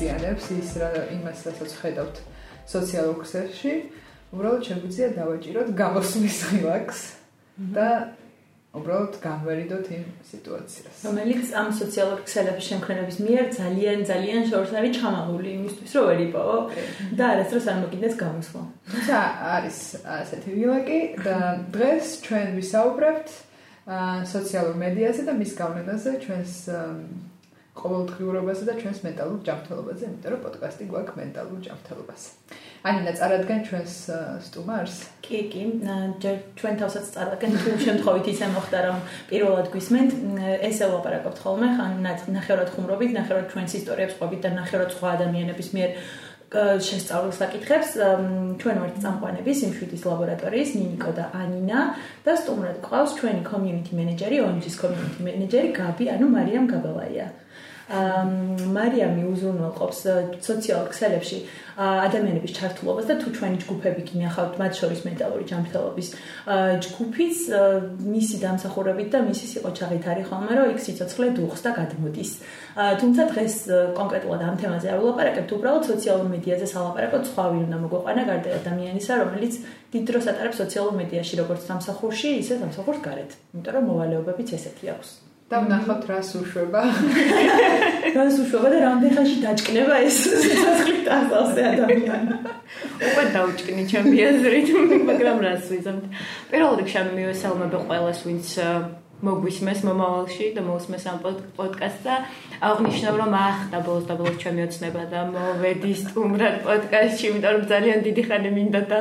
ააზიანებს ის რა იმას რასაც ხედავთ სოციალურ ქსელში უბრალოდ შეგვიძლია დავაჭიროთ გამოსვლის ღილაკს და უბრალოდ განვერიდოთ იმ სიტუაციას. რომელიც ამ სოციალურ ქსელების შემქმნელების მიერ ძალიან ძალიან შორს არის ჩამაღული იმისთვის, რომ ვერ იპოვო და არასდროს არ მოგინდეს გამოსვლა. თუმცა არის ასეთი ვილაკი და დღეს ჩვენ ვისაუბრებთ სოციალურ მედიაზე და მის გავლენაზე ჩვენს ყოველდღიურობაზე და ჩვენს მენტალურ ჯანმრთელობაზე, იმიტომ რომ პოდკასტი გვაქვს მენტალურ ჯანმრთელობაზე. ანინა წარადგენ ჩვენს სტუმარს? კი, კი, ჯერ ჩვენ თავსაც წარადგენ თუ შემთხვევით ისე მოხდა რომ პირველად გვისმენთ, ესე ვლაპარაკობთ ხოლმე, ხან ნახევრად ხუმრობით, ნახევრად ჩვენს ისტორიებს ყვებით და ნახევრად სხვა ადამიანების მიერ შესწავლილ საკითხებს ჩვენ ვართ წამყვანები სიმშვიდის ლაბორატორიის ნინიკო და ანინა და სტუმრად ყავს ჩვენი community manager-ი, ONG-ის community manager-ი გაბი, ანუ მარიამ გაბალაია. მარიამი უზრუნველყოფს სოციალურ ქსელებში ადამიანების ჩართულობას და თუ ჩვენი ჯგუფები გინახავთ მათ შორის მენტალური ჯანმრთელობის ჯგუფის მისი დამსახურებით და მისი სიყოჩაღით არის ხოლმე რომ იქ სიცოცხლე დუხს და გადმოდის. თუმცა დღეს კონკრეტულად ამ თემაზე არ ვილაპარაკებთ უბრალოდ სოციალურ მედიაზე სალაპარაკოთ სხვა ვინ უნდა მოგვეყანა გარდა ადამიანისა რომელიც დიდ დროს ატარებს სოციალურ მედიაში როგორც სამსახურში ისე სამსახურს გარეთ იმიტომ რომ მოვალეობებიც ესეთი აქვს და ვნახავთ რას უშვება. რას უშვება და რამდენ ხანში დაჭკნება ეს სასახლით ასალზე ადამიანი. უკვე დაუჭკნი ჩემი აზრით, მაგრამ რას ვიზამთ. პირველ რიგში ამ მივესალმები ყველას, ვინც მოგვისმეს მომავალში და მოусმეს ამ პოდკასტს და აღნიშნავ რომ ახლა ბოლოს და ბოლოს ჩემი ოცნება და მოვედი სტუმრად პოდკასტში, იმიტომ რომ ძალიან დიდი ხანი მინდა და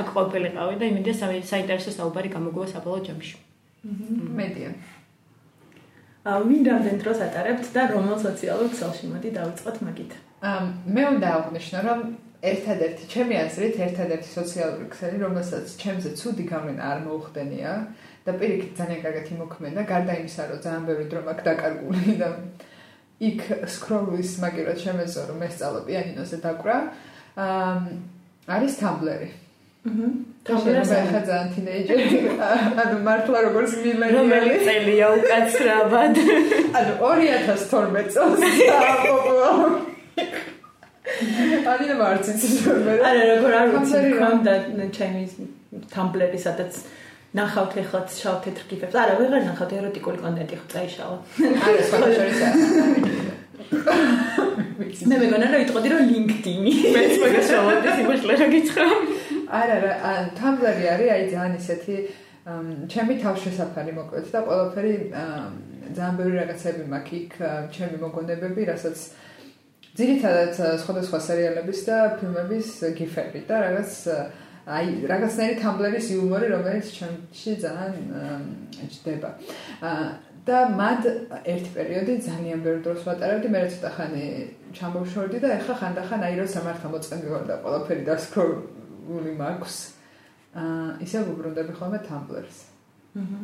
აქ ყოფილიყავი და იმედია საინტერესო საუბარი გამოგვივა საბოლოო ჯამში. მედია. ვინ რამდენ დროს ატარებთ და რომელ სოციალურ ქსელში მოდი დავიწყოთ მაგით. მე უნდა აღვნიშნო, რომ ერთადერთი ჩემი აზრით, ერთადერთი სოციალური ქსელი, რომელსაც ჩემზე ცუდი გავლენა არ მოუხდენია და პირიქით ძალიან კარგად იმოქმედა, გარდა იმისა, რომ ძალიან ბევრი დრო მაქვს დაკარგული და იქ სკროლის მაგერად შემეძლო რომ ესწავლო პიანინოზე დაკვრა. არის თამბლერი. აჰა. თამბლერი ხაძან თინეიჯერი. ანუ მართლა როგორც მილენიალი. წელია უკაცრავად? ანუ 2012 წელს ანუ მარციც მე. არა, როგორ არ ვიცი, კონდა ჩემი თამბლერი სადაც ნახავთ ეხლა შავ თეთრ გიფებს. არა, ვეღარ ნახავთ ეროტიკული კონტენტი ხო წაიშალა. არა, სხვა შორისაა. მე მეგონა რომ იტყოდი რომ LinkedIn-ი. მეც მოგესალმებით, იმაშლე რა გითხრა. არა, რა, Tumblr-ი არის აი ძალიან ისეთი ჩემი თავშესაფარი მოკლედ და ყველაფერი ძალიან ბევრი რაღაცები მაქვს იქ, ჩემი მოგონებები, რასაც ძირითადად სხვადასხვა სერიალების და ფილმების გიფები და რაღაც აი რაღაცნაირი Tumblr-ის იუმორი, რომელიც ჩემში ძალიან ჯდება. და მად ერთი პერიოდი ძალიან ბევრ დროს ვატარებდი, მე ცოტა ხანი ჩამოვშორდი და ეხლა ხანდახან აი რომ სამართა მოწყენდი ვარ და ყველაფერი დასკროლული მაქვს. აა ისე ვუბრუნდები ხოლმე Tumblr-ს. აჰა.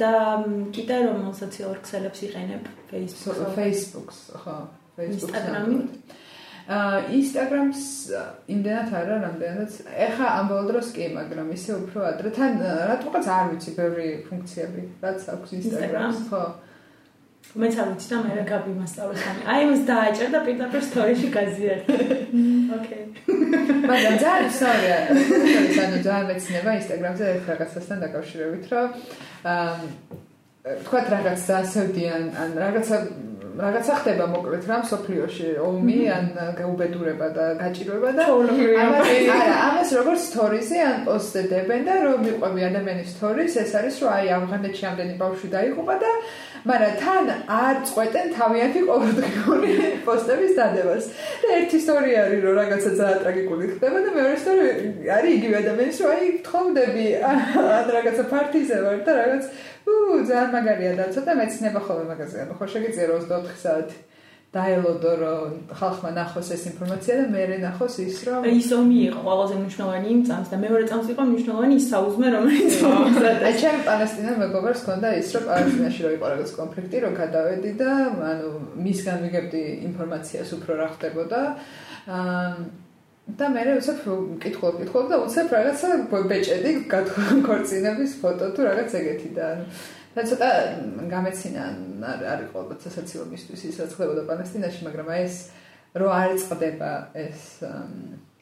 და კიდე რომ სოციალურ ქსელებს იყენებ Facebook-ს, ხო, Facebook-ს. Instagram-ი. აა Instagram-ს იმდენად არა, რამდენადაც ეხა ამ ბოლო დროს კი, მაგრამ ისე უფრო ადრე თან რატომღაც არ ვიცი ბევრი ფუნქციები, რაც აქვს Instagram-ს, ხო. მეც არ ვიცი და მე რა გაბი მასწავლეს ამი. აი მას დააჭერ და პირდაპირ სტორიში გაზიარ. ოკეი. მაგრამ ძალიან სწორია. ანუ ძალიან მეცნება Instagram-ზე ერთ რაღაცასთან დაკავშირებით, რომ აა თქვა რაღაც დასევდიან ან რაღაცა რაღაცა ხდება მოკლედ რა სოფლიოში ომი ან გაუბედურება და გაჭირვება და ამას არა ამას როგორც სტორიზე ან პოსტდებენ და რომ მიყვები ადამიანის სტორის ეს არის რომ აი ავღანეთში ამდენი ბავშვი დაიღუპა და მაგრამ თან არ წყვეტენ თავიანთი ყოველდღიური პოსტების დადებას. და ერთი ისტორია არის რომ რაღაცა ძალიან ტრაგიკული ხდება და მეორე ისტორია არის იგივე ადამიანის რომ აი თხოვდები ან რაღაცა პარტიზე ვარ და რაღაც უ ძალიან მაგარია და ცოტა მეცნება ხოლმე მაგაზე ანუ ხო შეგიძლია 24 საათი დაელოდო რომ ხალხმა ნახოს ეს ინფორმაცია და მე რენახოს ის რომ ის ომი იყო ყველაზე მნიშვნელოვანი იმ წამს და მეორე წამს იყო მნიშვნელოვანი ის საუზმე რომელიც აი ჩემ პალესტინა მეგობარს ქონდა ის რომ პალესტინაში რო იყო რაღაც კონფლიქტი რომ გადავედი და ანუ მისგან ვიგებდი ინფორმაციას უფრო რა ხდებოდა. აა და მე უცებ მკითხო მკითხო და უცებ რაღაცა ბეჭედი გაქორწინების ფოტო თუ რაღაც ეგეთი და და ცოტა გამეცინა არ არის ყოველთვის სასაცილო მისთვის ის რაც ხდებოდა პალესტინაში მაგრამ აი ეს რომ არ წდება ეს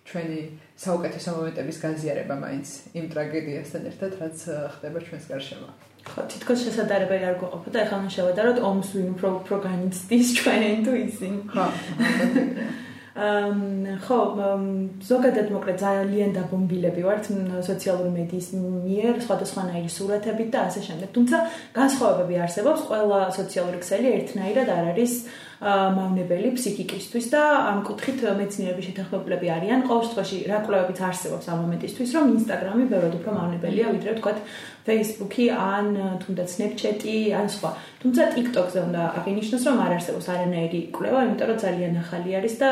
ჩვენი საუკეთესო მომენტების გაზიარება მაინც იმ ტრაგედიასთან ერთად, რაც ხდება ჩვენს გარშემო. ხო, თითქოს შესაძლებელი არ გვყოფოდა, ეხლა მან შევადაროთ ომს ვინ უფრო უფრო განიცდის ჩვენ თუ ისინი. ხო. ხო, ზოგადად მოკლედ ძალიან დაბომბილები ვართ სოციალური მედიის მიერ, სხვადასხვანაირი სურათებით და ასე შემდეგ. თუმცა განსხვავებები არსებობს, ყველა სოციალური ქსელი ერთნაირად არ არის მავნებელი ფსიქიკისთვის და ამ კუთხით მეცნიერები შეთანხმებულები არიან. ყოველ შემთხვევაში რა კვლევებიც არსებობს ამ მომენტისთვის, რომ ინსტაგრამი ბევრად უფრო მავნებელია, ვიდრე ვთქვათ Facebook-ი ან თუნდაც Snapchat-ი ან სხვა. თუმცა TikTok-ზე უნდა აღინიშნოს, რომ არ არსებობს არანაირი კვლევა, იმიტომ რომ ძალიან ახალი არის და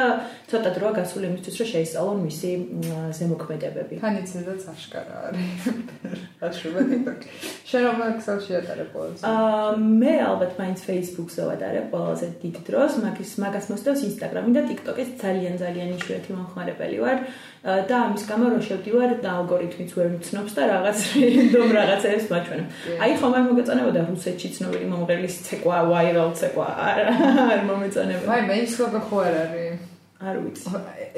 ცოტა დროა გასული იმისთვის, რომ შეისწავლონ მისი ზემოქმედებები. თანიცედაც აღშკარა არის. აღშობა TikTok-ი. შენ რომ ახსოვში ატარებ ყოველს? აა მე ალბათ მაინც Facebook-ზე ვატარებ ყველაზე დიდ დროს, მაგის მაგას მოსდევს Instagram-ი და TikTok-იც ძალიან ძალიან იშვიათი მომხმარებელი ვარ. და ამის გამო რო შევდივარ და ალგორითმიც ვერ მცნობს და რაღაც რენდომ რაღაცებს მაჩვენებ. აი ხომ არ მოგეწონებოდა რუსეთში ცნობილი მომღერლის ცეკვა, ვაირალ ცეკვა. არ მომეწონება. აი მე ის როგორ ხო არ არის? არ ვიცი.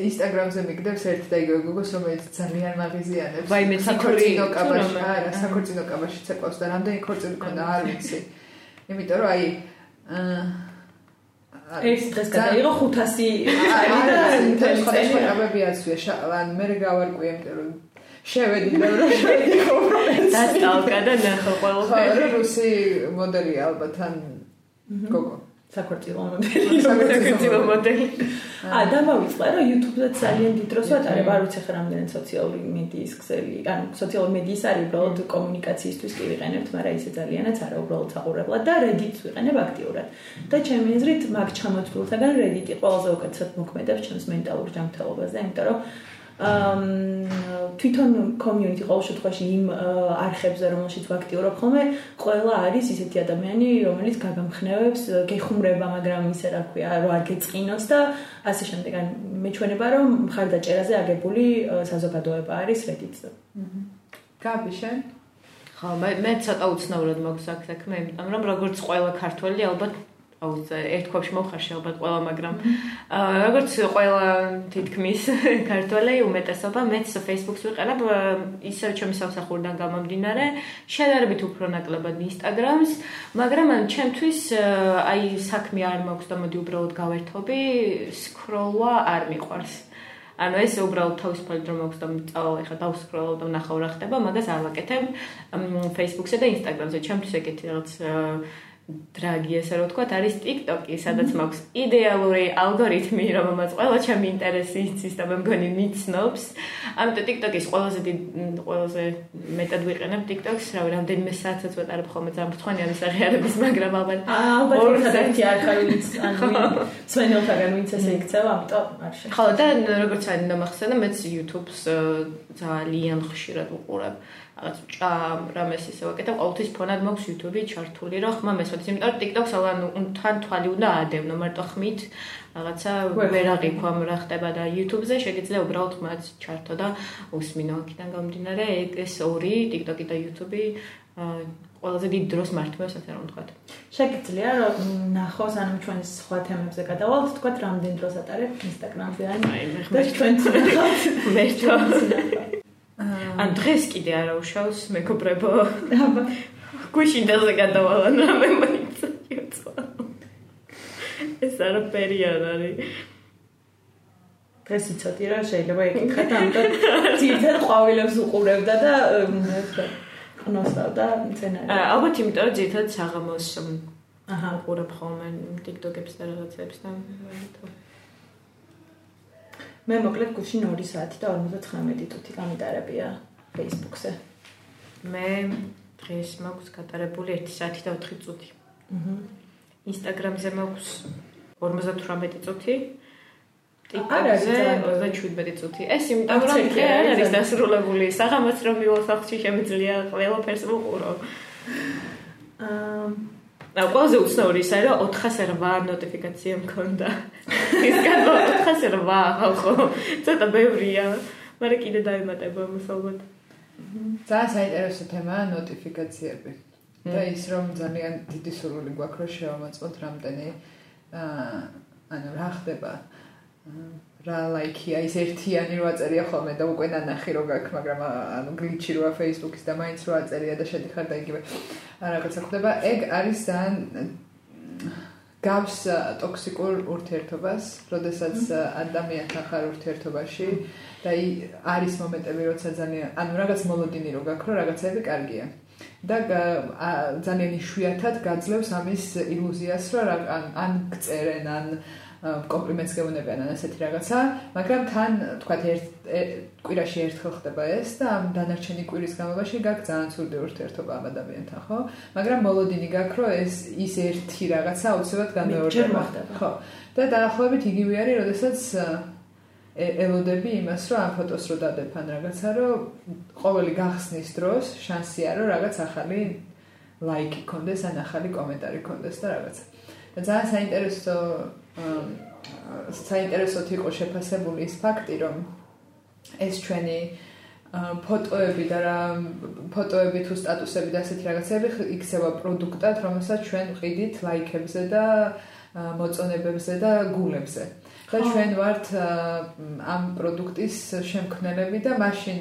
Instagram-ზე მიგდებს ერთ და იგივე გუგოს რომელიც ძალიან მაღიზიანებს. ვაი მე საქორწინო კაბაში, არა, საქორწინო კაბაში ცეკვავს და რამდენი ქორწილი ქონდა, არ ვიცი. იმიტომ რომ აი ეს დღეს გადაიღო 500 არა ინტერნეტში სხვადასხვა კაბები აცვია ან მე გავარკვიე იმიტომ რომ შევედი და რა შევედი დასტალკა და ნახო ყველაფერი. ხო რუსი მოდელი ალბათ ან გოგო. საქორწილო მოდელი. საქორწილო მოდელი. ა და მოვიწყე რომ YouTube-ზე ძალიან დიდ დროს ვატარებ არ ვიცი ხარ რამდენი სოციალური მედიის ქსელი ან სოციალური მედიის არის უბრალოდ კომუნიკაციისთვის კი ვიყენებთ მაგრამ ისე ძალიანაც არა უბრალოდ საყურებლად და Reddit-ს ვიყენებ აქტიურად. და ჩემი აზრით მაგ ჩამოთვლილთაგან Reddit-ი ყველაზე უკეთესად მოქმედებს ჩემს მენტალურ ჯანმრთელობაზე იმიტომ რომ თვითონ community ყოველ შემთხვევაში იმ არხებზე რომელშიც ვაქტიურობ ხოლმე ყველა არის ისეთი ადამიანი რომელიც გაგამხნევებს გეხუმრება მაგრამ ისე რა ქვია რომ არ გეწყინოს და ასე შემდეგ ან მეჩვენება რომ მხარდაჭერაზე აგებული საზოგადოება არის Reddit-ზე. გაბი შენ? ხო, მე მე ცოტა უცნაურად მაქვს აქ საქმე, იმიტომ რომ როგორც ყველა ქართველი ალბათ აუ ერთ ქვაში მოხარში ალბათ ყველა მაგრამ როგორც ყველა თითქმის ქართველი უმეტესობა მეც Facebook-ს ვიყენებ ისევ ჩემი სამსახურიდან გამომდინარე შედარებით უფრო ნაკლებად Instagram-ს მაგრამ ჩემთვის აი საქმე არ მაქვს და მოდი უბრალოდ გავერთობი სკროლვა არ მიყვარს. ანუ ეს უბრალოდ თავისუფალი დრო მაქვს და წავალ ეხა დავსკროლავ და ნახავ რა ხდება მაგას არ ვაკეთებ Facebook-ზე და Instagram-ზე. ჩემთვის ეგეთი რაღაც დრაგი ესე რომ ვთქვა, არის TikTok-ი, სადაც მაქვს იდეალური ალგორითმი, რომელმაც ყველა ჩემი ინტერესი იცის და მე მგონი მიცნობს. ამიტომ TikTok-ის ყველაზე ყველაზე მეტად ვიყენებ TikTok-ს, რავი, რამდენიმე საათსაც ვატარებ ხოლმე ზამთრხვანი არის აღიარების, მაგრამ ალბათ ალბათ ერთ-ერთი არქაივიც ანუ სვენელთაგან ვინც ესე იქცევა, ამიტომ არ შე. ხო, და როგორც არის დამახსენა, მეც YouTube-ს ძალიან ხშირად ვუყურებ. რაღაც ჭა რამეს ისე ვაკეთებ ყოველთვის ფონად მაქვს YouTube-ი ჩართული რა ხმა მესვათ იმიტომ რომ TikTok-ს ალან თან თვალი უნდა აადევნო მარტო ხმით რაღაცა ვერ აღიქვამ რა ხდება და YouTube-ზე შეგიძლია უბრალოდ ხმაც ჩართო და უსმინო აქედან გამომდინარე ეს ორი TikTok-ი და YouTube-ი ყველაზე დიდ დროს მართმევს ასე რომ ვთქვათ. შეგიძლია რომ ნახოს ანუ ჩვენ სხვა თემებზე გადავალთ, თქვათ რამდენ დროს ატარებ Instagram-ზე ან და ჩვენ ცნახავთ მე თვითონ ან დღეს კიდე არა უშავს მეგობრებო. აბა გუშინდაზე გადავალა მე მოიწოცა ეს არა პერიოდ არის. დღეს იცოდი რა შეიძლება ეკითხეთ ამიტომ ძირთად ყვავილებს უყურებდა და ყნოსავდა მცენარე. ალბათ იმიტომ რომ ძირთად საღამოს აჰა. უყურებ ხოლმე TikTok-ებს და რაღაცებს და მე მოკლედ გუშინ 2 საათი და 59 წუთი გამიტარებია Facebook-ზე. მე დღეს მაქვს გატარებული 1 საათი და 4 წუთი. აჰა. Instagram-ზე მაქვს 58 წუთი. TikTok-ზე 27 წუთი. ეს იმიტომ რომ დღე არ არის დასრულებული. საღამოც რომ მივახახში შემიძლია ყველაფერს ვუყურო. აა ყველაზე უცნაური ისაა რომ 408 ნოტიფიკაცია მქონდა. ის გადა 408 ხო? ცოტა ბევრია. მაგრამ კიდე დაემატება მას ალბათ. ძალიან საინტერესო თემაა ნოტიფიკაციები. და ის რომ ძალიან დიდი სურვილი გვაქვს რომ შევამოწმოთ რამდენი აა ანუ რა ხდება რა ლაიქია ის ერთიანი რო აწერია ხოლმე და უკვე ნანახი რო გაქვს მაგრამ ანუ გლიჩი როა Facebook-ის და მაინც რო აწერია და შედიხარ და იგივე. რაღაცა ხდება ეგ არის ძალიან გავს ტოქსიკურ ურთიერთობას, როდესაც ადამიანთან ხარ ურთიერთობაში და არის მომენტები, როცა ძალიან ანუ რაღაც მოლოდინი რო გაქვს, რომ რაღაცები კარგია. და ძალიან იშვიათად გაძლევს ამის ილუზიას, რომ ან ან გწერენ, ან კომპლიმენტს გეუბნებიან ან ასეთი რაღაცა, მაგრამ თან თქვა ერთ კვირაში ერთხელ ხდება ეს და ამ დანარჩენი კვირის განმავლობაში გაქვს ძალიან ცუდი ურთიერთობა ამ ადამიანთან, ხო? მაგრამ მოლოდინი გაქვს, რომ ეს ის ერთი რაღაცა აუცილებლად განმეორდება. ხო. და დაახლოებით იგივე არის, როდესაც ელოდები იმას, რომ ამ ფოტოს რო დადებან რაღაცა, რომ ყოველი გახსნის დროს შანსია, რომ რაღაც ახალი ლაიკი კონდეს ან ახალი კომენტარი კონდეს და რაღაცა. ძალიან საინტერესო საინტერესოდ იყო შეფასებული ის ფაქტი, რომ ეს ჩვენი ფოტოები და რა ფოტოები თუ სტატუსები და ასეთი რაღაცები იქცევა პროდუქტად, რომელსაც ჩვენ ვყიდით ლაიქებზე და მოწონებებზე და გულებზე. და ჩვენ ვართ ამ პროდუქტის შემქმნელები და მაშინ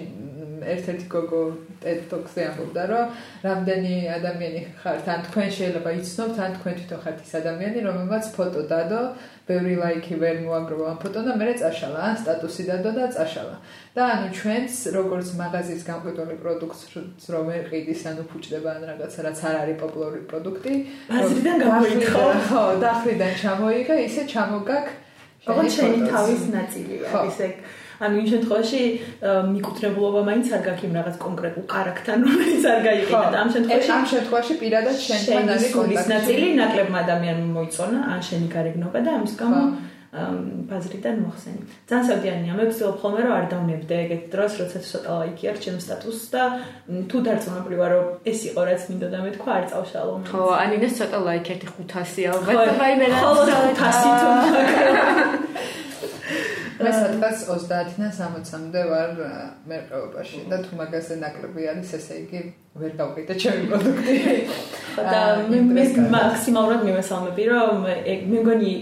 ერთ-ერთი გოგო TED-ზე ამბობდა, რომ რამდენი ადამიანი ხართ, ან თქვენ შეიძლება იცნობთ, ან თქვენ თვითონ ხართ ის ადამიანი, რომელმაც ფოტო დადო, ბევრი ლაიქი ვერ მოაგროვა ამ ფოტო და მერე წაშალა, ან სტატუსი დადო და წაშალა. და ანუ ჩვენს როგორც მაღაზიის გამყიდველი პროდუქტს რომ ეყიდის, ანუ ფუჭდება ან რაღაცა რაც არ არის პოპულარული პროდუქტი, ბაზრიდან გამოიქო, ხო, დახრიდან ჩამოიღე, ისე ჩამოგაკ ოღონდ შენი თავის ნაწილია, ისე ანუ იმ შემთხვევაში მიკუთრებულობა მაინც არ გაქვს იმ რაღაც კონკრეტულ კარაქთან, რომელიც არ გაიყიდა და ამ შემთხვევაში ამ შემთხვევაში პირადად შენთან არის კონტაქტი. ნაწილი ნაკლებმა ადამიანმა მოიწონა, ან შენი გარეგნობა და ამის გამო ბაზრიდან მოხსენი. ძალიან საერთიანია, მე ვცდილობ ხოლმე რომ არ დავნებდე ეგეთ დროს, როცა ცოტა ლაიქი არ ჩემ სტატუსს და თუ დარწმუნებული ვარ რომ ეს იყო რაც მინდოდა მე თქვა არ წავშალო. ხო, ანინეს ცოტა ლაიქი ერთი 500 ალბათ და ვაიმე რა 500 თუ მე სადღაც 30-დან 60-მდე ვარ მერყეობაში. და თუ მაგაზე ნაკლები არის, ესე იგი ვერ გავყიდე ჩემი პროდუქტი. და მე მაქსიმალურად მიმესალმები, რომ მე მგონი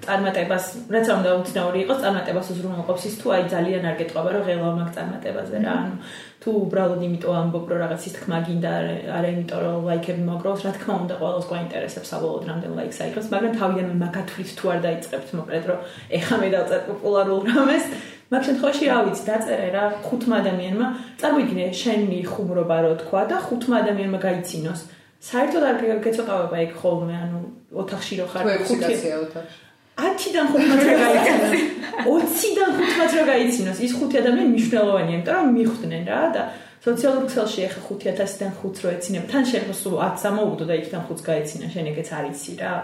წარმატებას, რაც არ უნდა უცნაური იყოს, წარმატებას უზრუნველყოფს ის თუ აი ძალიან არ გეტყობა რომ ღელა მაგ წარმატებაზე რა, ანუ თუ უბრალოდ იმიტომ ამბობ რომ რაღაც ის თქმა გინდა არა იმიტომ რომ ლაიქები მოგროვს, რა თქმა უნდა ყოველს გვაინტერესებს საბოლოოდ რამდენ ლაიქს აიღებს, მაგრამ თავიანთი მაგათვლით თუ არ დაიწყებთ მოკლედ რომ ეხა მე დავწერ პოპულარულ რამეს. მაგ შემთხვევაში რა ვიცი დაწერე რა ხუთმა ადამიანმა წარმოიდგინე შენი ხუმრობა რო თქვა და ხუთმა ადამიანმა გაიცინოს. საერთოდ არ გეცოტავება იქ ხოლმე ანუ ოთახში რო ხარ ხუთი ოთახში 10-დან 15 რა გაიცინოს. 20-დან 15 რა გაიცინოს. ის ხუთი ადამიანი მნიშვნელოვანია, იმიტომ რომ მიხვდნენ რა და სოციალურ ქსელში ახლა 5000-დან 5 რო ეცინებ, თან შეიძლება სულ 10 ამოუგდო და იქიდან 5 გაიცინა, შენ ეგეც არიცი რა.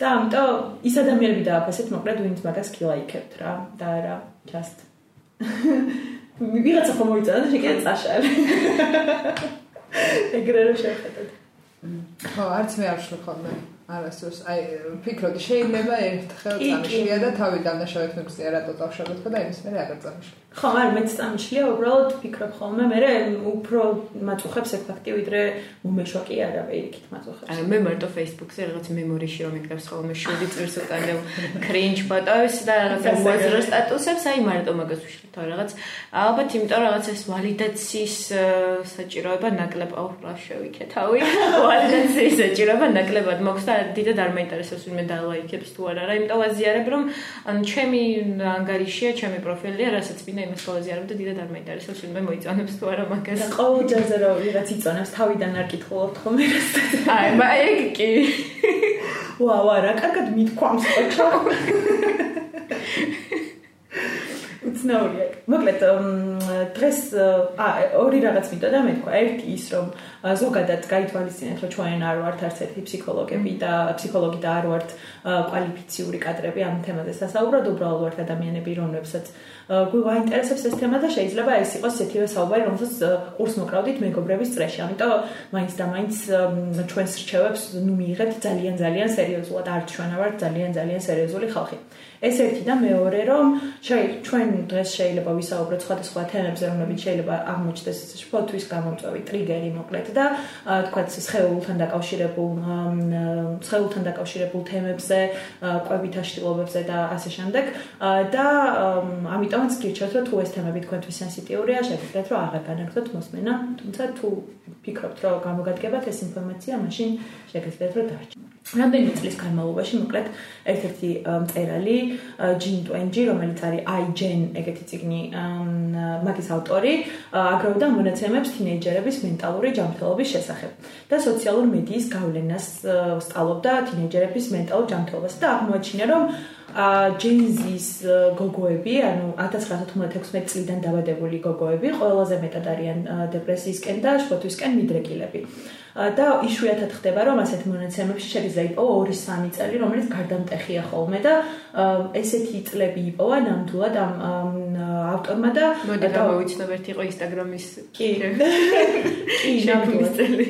და ამიტომ ის ადამიანები დააფასეთ, მოკლედ ვინც მაგას კილაიქებთ რა და რა, just ვიღაცა ხომ მოიწონა და შეგეც წაშალე. ეგრე რომ შეხედოთ. ხო, არც მე არ ხოლმე. არასდროს აი ფიქრობ შეიძლება ერთხელ წამშია და თავი დამნაშავეთ მიგზია რატო დავშავეთ ხო და იმის მე აღარ წამშია ხო, არ მეც წამშლია, უბრალოდ ფიქრობ ხოლმე, მე უფრო მაწუხებს ეს ფაქტი, ვიდრე მომეშვაკი არა ვეიქით მაწუხებს. აი მე მარტო Facebook-ზე რაღაც მემორიში რომ მიგდებს ხოლმე შვიდი წელს უკანე cringe ფოტოებს და რაღაც უაზრო სტატუსებს, აი მარტო მაგას ვიშლით რაღაც. ალბათ იმიტომ რაღაც ეს ვალიდაციის საჭიროება ნაკლებად აუ რა შევიქე თავი. ვალიდაციის საჭიროება ნაკლებად მოხს და დიდად არ მაინტერესებს ვინმე დალაიქებს თუ არა. იმიტომ ვაზიარებ რომ ანუ ჩემი ანგარიშია, ჩემი პროფილია, რასაც ვინ მინდა იმას გავაზიარო და დიდად არ მაინტერესებს ვინმე მოიწონებს თუ არა მაგას. ყოველ ჯერზე რომ ვიღაც იწონებს, თავიდან არ კითხულობთ ხოლმე. აი, მაგრამ ეგ კი. ვაუ, რა კარგად მithქვამს ოჩო. უცნაურია. მოკლედ დღეს ა ორი რაღაც მინდა და მე თქვა ერთი ის რომ ზოგადად გაითვალისწინეთ რომ ჩვენ არ ვართ არც ერთი ფსიქოლოგები და ფსიქოლოგი და არ ვართ კვალიფიციური კადრები ამ თემაზე სასაუბრად უბრალოდ ვართ ადამიანები რომლებსაც გვივა ინტერესებს ეს თემა და შეიძლება ეს იყოს ისეთივე საუბარი, რომელსაც ყურს მოკრავდით მეგობრების წრეში. ამიტომ მაინც და მაინც ჩვენს რჩევებს ნუ მიიღეთ ძალიან ძალიან სერიოზულად, არ ჩვენა ვართ ძალიან ძალიან სერიოზული ხალხი. ეს ერთი და მეორე რომ ჩვენ დღეს შეიძლება ვისაუბროთ სხვადასხვა თემებზე რომლებიც შეიძლება აღმოჩნდეს ფოთვის გამომწვევი ტრიგერი მოკლედ და თქვა სხეულთან დაკავშირებულ სხეულთან დაკავშირებულ თემებზე ყვებით აშლილობებზე და ასე შემდეგ და ამიტომაც გირჩევთ რომ თუ ეს თემები თქვენთვის სენსიტიურია შეგიძლიათ რომ აღარ განაგზოთ მოსმენა თუმცა თუ ფიქრობთ რომ გამოგადგებათ ეს ინფორმაცია მაშინ შეგიძლიათ რომ დარჩეთ. რამდენი წლის განმავლობაში მოკლედ ერთ-ერთი მწერალი ჯინ ტვენჯი რომელიც არის iGen ეგეთი ციგნი მაგის ავტორი აგროვდა მონაცემებს თინეიჯერების მენტალური ჯანმრთელობის შესახებ და სოციალურ მედიის გავლენას სწავლობდა თინეიჯერების მენტალურ ჯანმრთელობას და აღმოაჩინა რომ ჯენზის გოგოები, ანუ 1996 წლიდან დაბადებული გოგოები, ყველაზე მეტად არიან დეპრესიისკენ და შფოთვისკენ მიდრეკილები. და იშვიათად ხდება რომ ასეთ მონაცემებში შეიძლება იპოვა 2-3 წელი რომელიც გარდამტეხია ხოლმე და ესეთი წლები იპოვა ნამდვილად ამ ავტორმა და მოდი და მოვიცნობ ერთი იყო ინსტაგრამის კი. კი ნამდვილად. წელი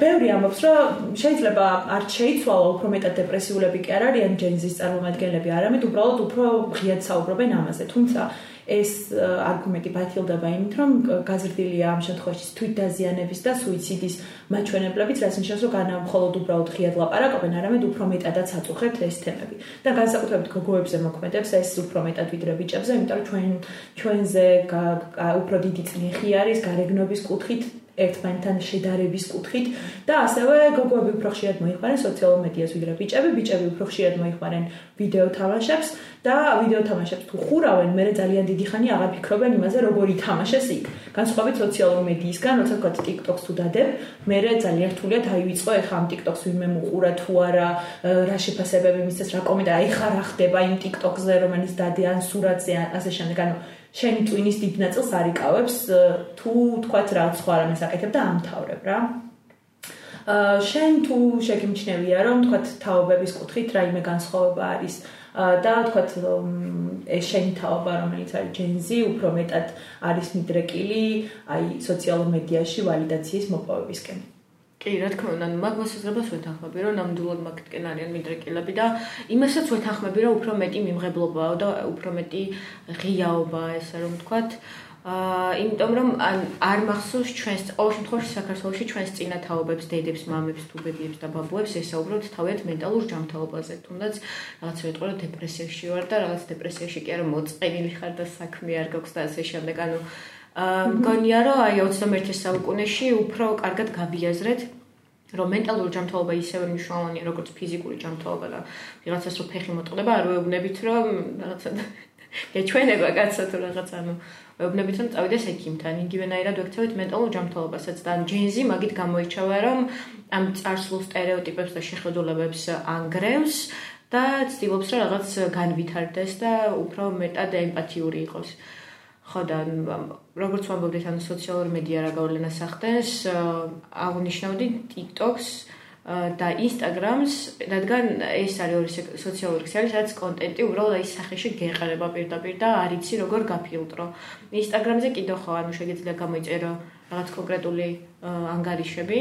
ბევრი ამბობს რომ შეიძლება არ შეიცვალა უფრო მეტად დეპრესიულები კი არ არიან ჯენზის წარმომადგენლები არამედ უბრალოდ უფრო ღიად საუბრობენ ამაზე თუმცა ეს არგუმენტი ბათილდება იმით, რომ გაზრდილია ამ შემთხვევაში თვითდაზიანების და სუიციდის მაჩვენებლებით, რაც ნიშნავს, რომ განა მხოლოდ უბრალოდ ღიად ლაპარაკობენ, არამედ უფრო მეტადაც აწუხებთ ეს თემები. და განსაკუთრებით გოგოებზე მოქმედებს ეს უფრო მეტად ვიდრე ბიჭებზე, იმიტომ რომ ჩვენ ჩვენზე უფრო დიდი წნიხი არის გარეგნობის კუთხით ერთმანეთთან შედარების კუთხით და ასევე გოგოები უფრო ხშირად მოიხმარენ სოციალურ მედიას ვიდრე ბიჭები, ბიჭები უფრო ხშირად მოიხმარენ ვიდეო თამაშებს და ვიდეო თამაშებს თუ ხურავენ, მე ძალიან დიდი ხანი აღარ ფიქრობენ იმაზე, როგორ ითამაშეს იქ. განსხვავებით სოციალურ მედიისგან, როცა თქვა TikTok-ს თუ დადებ, მე ძალიან რთულია დაივიწყო ეხა ამ TikTok-ს ვინმე მოყურა თუ არა, რა შეფასებები მისცეს, რა კომენტარი, აი ხარ ახდება იმ TikTok-ზე, რომელიც დადე ან სურათზე, ასე შემდეგ, ანუ შენი ტვინის დიდ ნაწილს არიკავებს თუ თქვათ რა სხვა რამეს აკეთებ და ამთავრებ რა. აა შენ თუ შეგიმჩნევია რომ თქვათ თაობების კუთხით რაიმე განსხვავება არის და თქვათ ეს შენი თაობა რომელიც არის ჯენზი უფრო მეტად არის მიდრეკილი აი სოციალურ მედიაში ვალიდაციის მოპოვებისკენ. კი, რა თქმა უნდა, მაგას უძღებას ვეთანხმები, რომ ნამდვილად მაგეთკენ არიან მიდრეკილები და იმასაც ვეთანხმები, რომ უფრო მეტი მიმღებლობაა და უფრო მეტი ღიაობაა ესე რომ ვთქვათ. აა, იმიტომ რომ ან არ მახსოვს ჩვენს ყოველ შემთხვევაში საქართველოში ჩვენს წინათაობებს, დედებს, მამებს, თუბებიებს და ბაბუებს ესაუბროთ თავიანთ მენტალურ ჯანმრთელობაზე. თუნდაც რაღაც ვეტყვი რომ დეპრესიაში ვარ და რაღაც დეპრესიაში კი არა მოწყენილი ხარ და საქმე არ გაქვს და ასე შემდეგ. ანუ მგონია რომ აი 21 საუკუნეში უფრო კარგად გაბიაზრეთ რომ მენტალური ჯანმრთელობა ისევე მნიშვნელოვანია როგორც ფიზიკური ჯანმრთელობა და ვიღაცას რო ფეხი მოტყდება არ ვეუბნებით რომ რაღაცა გეჩვენება კაცო თუ რაღაც ანუ ვეუბნებით რომ წავიდეს ექიმთან იგივენაირად ვექცევით მენტალურ ჯანმრთელობასაც და ჯენზი მაგით გამოიჩავა რომ ამ წარსულ სტერეოტიპებს და შეხედულებებს ანგრევს და ცდილობს რომ რაღაც განვითარდეს და უფრო მეტად ემპათიური იყოს. ხო და როგორც ვამბობდით, ანუ სოციალური მედია რა გავლენას ახდენს, აღნიშნავდი TikTok-ს და Instagram-ს, რადგან ეს არის ორი სოციალური ქსელი, სადაც კონტენტი უბრალოდ აი სახეში გეყარება პირდაპირ და არ იცი როგორ გაფილტრო. Instagram-ზე კიდევ ხო, ანუ შეიძლება გამოიწერო რაღაც კონკრეტული ანგარიშები.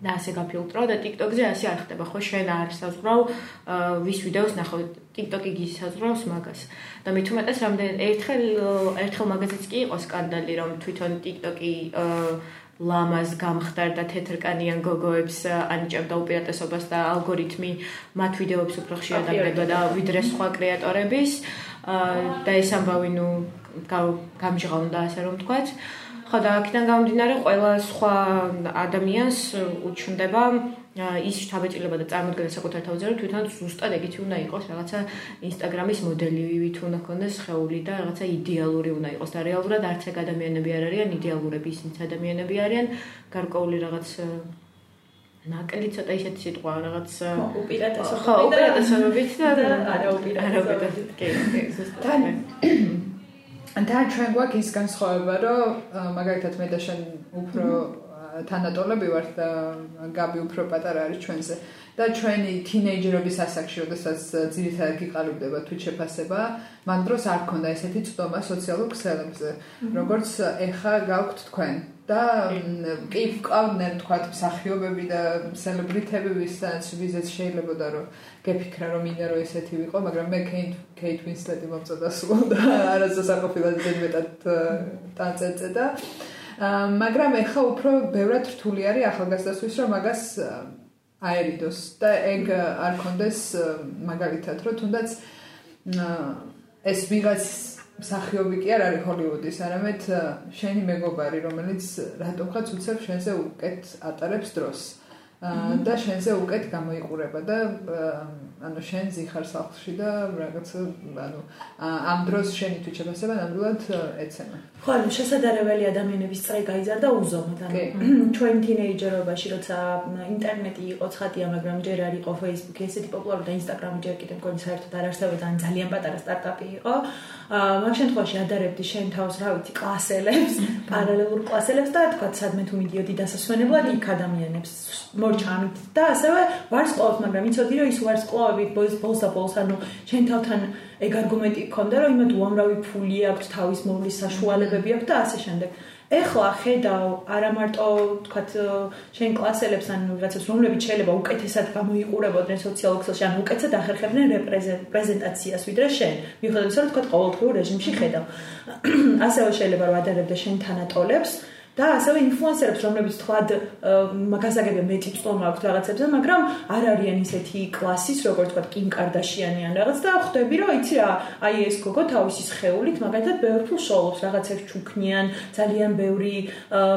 და ასე გაფილტრო და TikTok-ზე ასე არ ხდება, ხო შენ არ საზღვრავ ვის ვიდეოს ნახავ TikTok-ი გისაზღვრავს მაგას. და მით უმეტეს რამდენ ერთხელ ერთხელ მაგაზეც კი იყო სკანდალი, რომ თვითონ TikTok-ი ლამას გამხდარდა თეთრკანიან გოგოებს ანიჭებდა უპირატესობას და ალგორითმი მათ ვიდეოებს უფრო ხშირად აკეთებდა და ვიდრე სხვა კრეატორების და ეს ამბავი ნუ გამჟღავნდა ასე რომ თქვა. ხო და აქედან გამომდინარე ყველა სხვა ადამიანს უჩნდება ის შთაბეჭდილება და წარმოქმნა საკუთარ თავზე რომ თვითონ ზუსტად ეგეთი უნდა იყოს რაღაცა ინსტაგრამის მოდელი ვით უნდა ქონდეს ხეული და რაღაცა იდეალური უნდა იყოს. და რეალურად არც ეგ ადამიანები არ არიან იდეალურები ისინი ადამიანები არიან. გარკვეული რაღაც ნაკლი ცოტა ისეთი სიტყვა რაღაც უპირატესობა ხო უპირატესობებით და არა უპირატესობებით კი ზუსტად და ჩვენ გვაქვს ის განსხვავება, რომ მაგალითად მე და შენ უფრო თანატოლები ვართ და გაბი უფრო პატარა არის ჩვენზე. და ჩვენი თინეიჯერობის ასაკში, როდესაც ძირითადად გიყალიბდება თვით შეფასება, მაგ დროს არ ქონდა ესეთი წვდომა სოციალურ ქსელებზე, როგორც ეხა გაქვთ თქვენ. და კი ვყავდნენ თქვა მსახიობები და სელებრიტები ვისაც ვიზეც შეიძლება რომ გეფიქრა რომ მინდა რომ ესეთი ვიყო მაგრამ მე კეით კეით ვინსლეტი მომწოდა სულ და არასდროს არ ყოფილა ძებეტად დაწეწე და მაგრამ ეხა უფრო ბევრად რთული არის ახალგაზრდასთვის რომ მაგას აერიდოს და ეგ არ კონდეს მაგალითად რომ თუნდაც ეს ვიღაც მსახიობი კი არ არის ჰოლივუდის, არამედ შენი მეგობარი, რომელიც რატომღაც უცებ შენზე უკეთ ატარებს დროს. და შენზე უკეთ გამოიყურება და ანუ შენ ზიხარ სახლში და რაღაც ანუ ამ დროს შენი თვით შეფასება ნამდვილად ეცემა. ხო, ანუ შესაძლებელი ადამიანების წრე გაიზარდა უზომოდ. ანუ ჩვენ თინეიჯერობაში როცა ინტერნეტი იყო ცხადია, მაგრამ ჯერ არ იყო Facebook-ი ესეთი პოპულარული და Instagram-ი ჯერ კიდევ მგონი საერთოდ არ არსებობდა, ან ძალიან პატარა სტარტაპი იყო. მაგ შემთხვევაში ადარებდი შენ თავს, რა ვიცი, კლასელებს, პარალელურ კლასელებს და თქვა, სადმე თუ მიდიოდი დასასვენებლად იქ ადამიანებს მორჩამით და ასევე ვარსკვლავს, მაგრამ იცოდი რომ ის ვარსკვლავები ბოლოს და ბოლოს ანუ შენ თავთან ეგ არგუმენტი გქონდა რომ იმათ უამრავი ფული აქვს, თავის მოვლის საშუალებები აქვს და ასე შემდეგ. ეხლა ხედავ არა მარტო თქვა შენ კლასელებს ან რაღაცას რომლებიც შეიძლება უკეთესად გამოიყურებოდნენ სოციალურ ქსელში ან უკეთესად ახერხებდნენ რეპრეზენტაციას ვიდრე შენ. მიუხედავად იმისა რომ თქვა ყოველდღიურ რეჟიმში ხედავ. ასევე შეიძლება რომ ადარებდე შენ თანატოლებს და ასევე ინფლუენსერებს, რომლებიც თქვად მაგაზაგებია მეტი წომა აქვს რაღაცებზე, მაგრამ არ არიან ისეთი კლასის, როგორც თქვა კიმ კარდაშიანი ან რაღაც და ხვდები, რომ იცი რა, აი ეს გოგო თავისი შეეულით, მაგალითად, ბევრ თუ შოულობს რაღაცებს ჩუქნიან, ძალიან ბევრი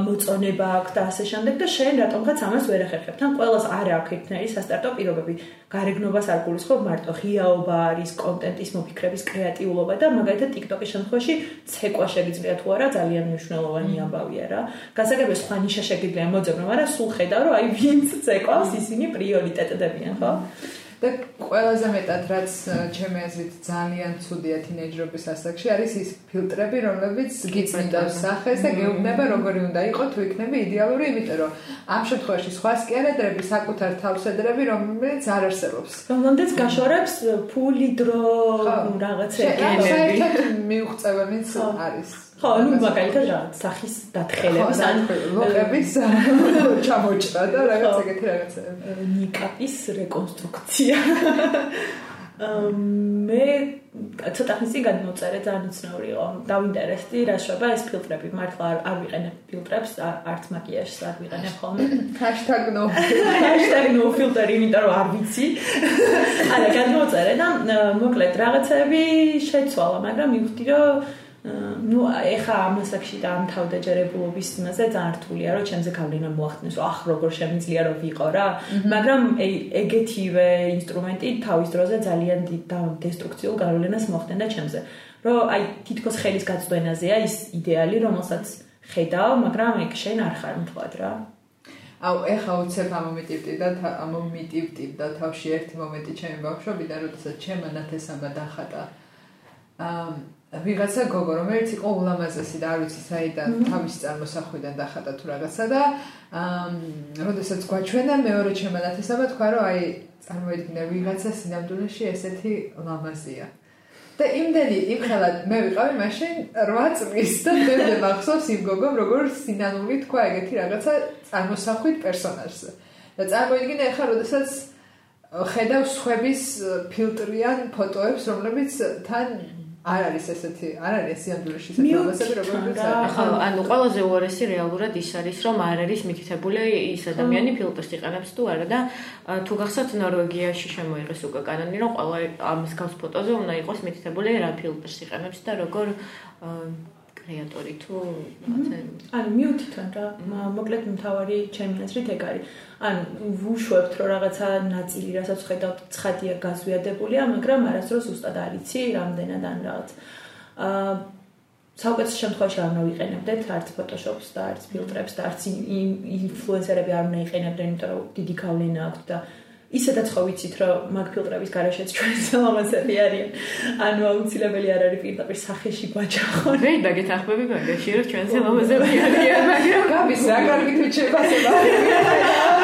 მოწონება აქვს და ასე შემდეგ და შენ რატომღაც ამას ვერ ახერხებ. თან ყოველას არ აქვს ერთნაირი სასტარტო პირობები. გარეგნობას არ გულისხმობ მარტო ღიაობა არის, კონტენტის მოფიქრების კრეატიულობა და მაგალითად TikTok-ის შემთხვევაში ცეკვა შეგიძლია თუ არა ძალიან მნიშვნელოვანი ამბავია რა. გასაგებია სხვა ნიშა შეგიძლია მოძებნო, მაგრამ სულ ხედავ რომ აი ვინც ცეკვავს ისინი პრიორიტეტებიან, ხო? და ყველაზე მეტად რაც ჩემი აზრით ძალიან ცუდია თინეიჯერობის ასაკში არის ის ფილტრები, რომლებიც გიწმინდავს სახეს და გეუბნება როგორი უნდა იყოს თუ იქნება იდეალური, იმიტომ რომ ამ შემთხვევაში სხვა სკერედრები საკუთარ თავს ედრები, რომელიც არ არსებობს. რომლამდეც გაშორებს ფული დრო რაღაცები. საერთოდ მიუღწევანიც არის. ხო, ну მაგალითად რა, სახის დათხელებას ან ლოყების ჩამოჭრა და რაღაც ეგეთი რაღაცა. ნიკაპის რეკონსტრუქცია. მე ცოტა ხნის წინ გადმოწერე ძალიან უცნაური იყო. დავინტერესდი რა შეება ეს ფილტრები. მართლა არ არ ვიყენებ ფილტრებს, არც მაკიაჟს არ ვიყენებ ხოლმე. #no #no filter, იმიტომ რომ არ ვიცი. არა, გადმოწერე და მოკლედ რაღაცები შეცვალა, მაგრამ მივხვდი რომ ну ეხა ამასაკში და ამ თავდაჯერებულობის იმაზე ძალიან რთულია რომ ჩემზე გავლენა მოახდინოს. რომ ახ როგორ შემიძლია რომ ვიყო რა. მაგრამ ეგეთივე ინსტრუმენტი თავის დროზე ძალიან დიდ დესტრუქციულ გავლენას მოახდინა ჩემზე. რომ აი თითქოს ხელის გაწვენაზეა ის იდეალი რომელსაც ხედავ მაგრამ ეგ შენ არ ხარ მთლად რა. აუ ეხა უცებ ამომიტივდი და ამომიტივდი და თავში ერთი მომენტი ჩემი ბავშვობიდან როდესაც ჩემ ნათესამა დახატა. აა ვიღაცა გოგო რომელიც იყო ულამაზესი და არ ვიცი საიდან თავის წარმოსახვიდან დახატა თუ რაღაცა და აა როდესაც გვაჩვენა მეორე ჩემანათესამა თქვა რომ აი წარმოიდგინე ვიღაცა სინამდვილეში ესეთი ლამაზია და იმდენი იმხელად მე ვიყავი მაშინ 8 წლის და მე მახსოვს იმ გოგომ როგორ სინანული თქვა ეგეთი რაღაცა წარმოსახვით პერსონაჟზე. და წარმოიდგინე ახლა როდესაც ხედავს ხვების ფილტრიან ფოტოებს რომლებიც თან არ არის ესეთი, არ არის სიამდვილეში საქმეები, როგორც ახლა ანუ ყველაზე უარესი რეალურად ის არის, რომ არ არის მითითებული ის ადამიანი ფილტრს იყენებს თუ არა და თუ გახსოვთ ნორვეგიაში შემოიღეს უკვე კანონი, რომ ყველა ამის გავს ფოტოზე უნდა იყოს მითითებული რა ფილტრს იყენებს და როგორ კრეატორი თუ რაღაცა ანუ მიუთითონ რა მოკლედ მთავარი ჩემი აზრით ეგ არის. ანუ ვუშვებთ რომ რაღაცა ნაწილი რასაც ხედავთ ცხადია გაზვიადებულია მაგრამ არასდროს უბრალოდ არიცი რამდენად ან რაღაც. აა საუკეთესო შემთხვევაში არ უნდა ვიყენებდეთ არც ფოტოშოპს და არც ფილტრებს და არც ინფლუენსერები არ უნდა იყენებდნენ იმიტომ რომ დიდი გავლენა აქვს და ისედაც ხო ვიცით რომ მაგ ფილტრების garaშეც ჩვენ სალამაზები არიან. ანუ აუცილებელი არ არის პირდაპირ სახეში გვაჭახონ. მე დაგეთახმები მაგაში რომ ჩვენ სალამაზები არიან, მაგრამ გაბის რა კარგი თუ შეფასება.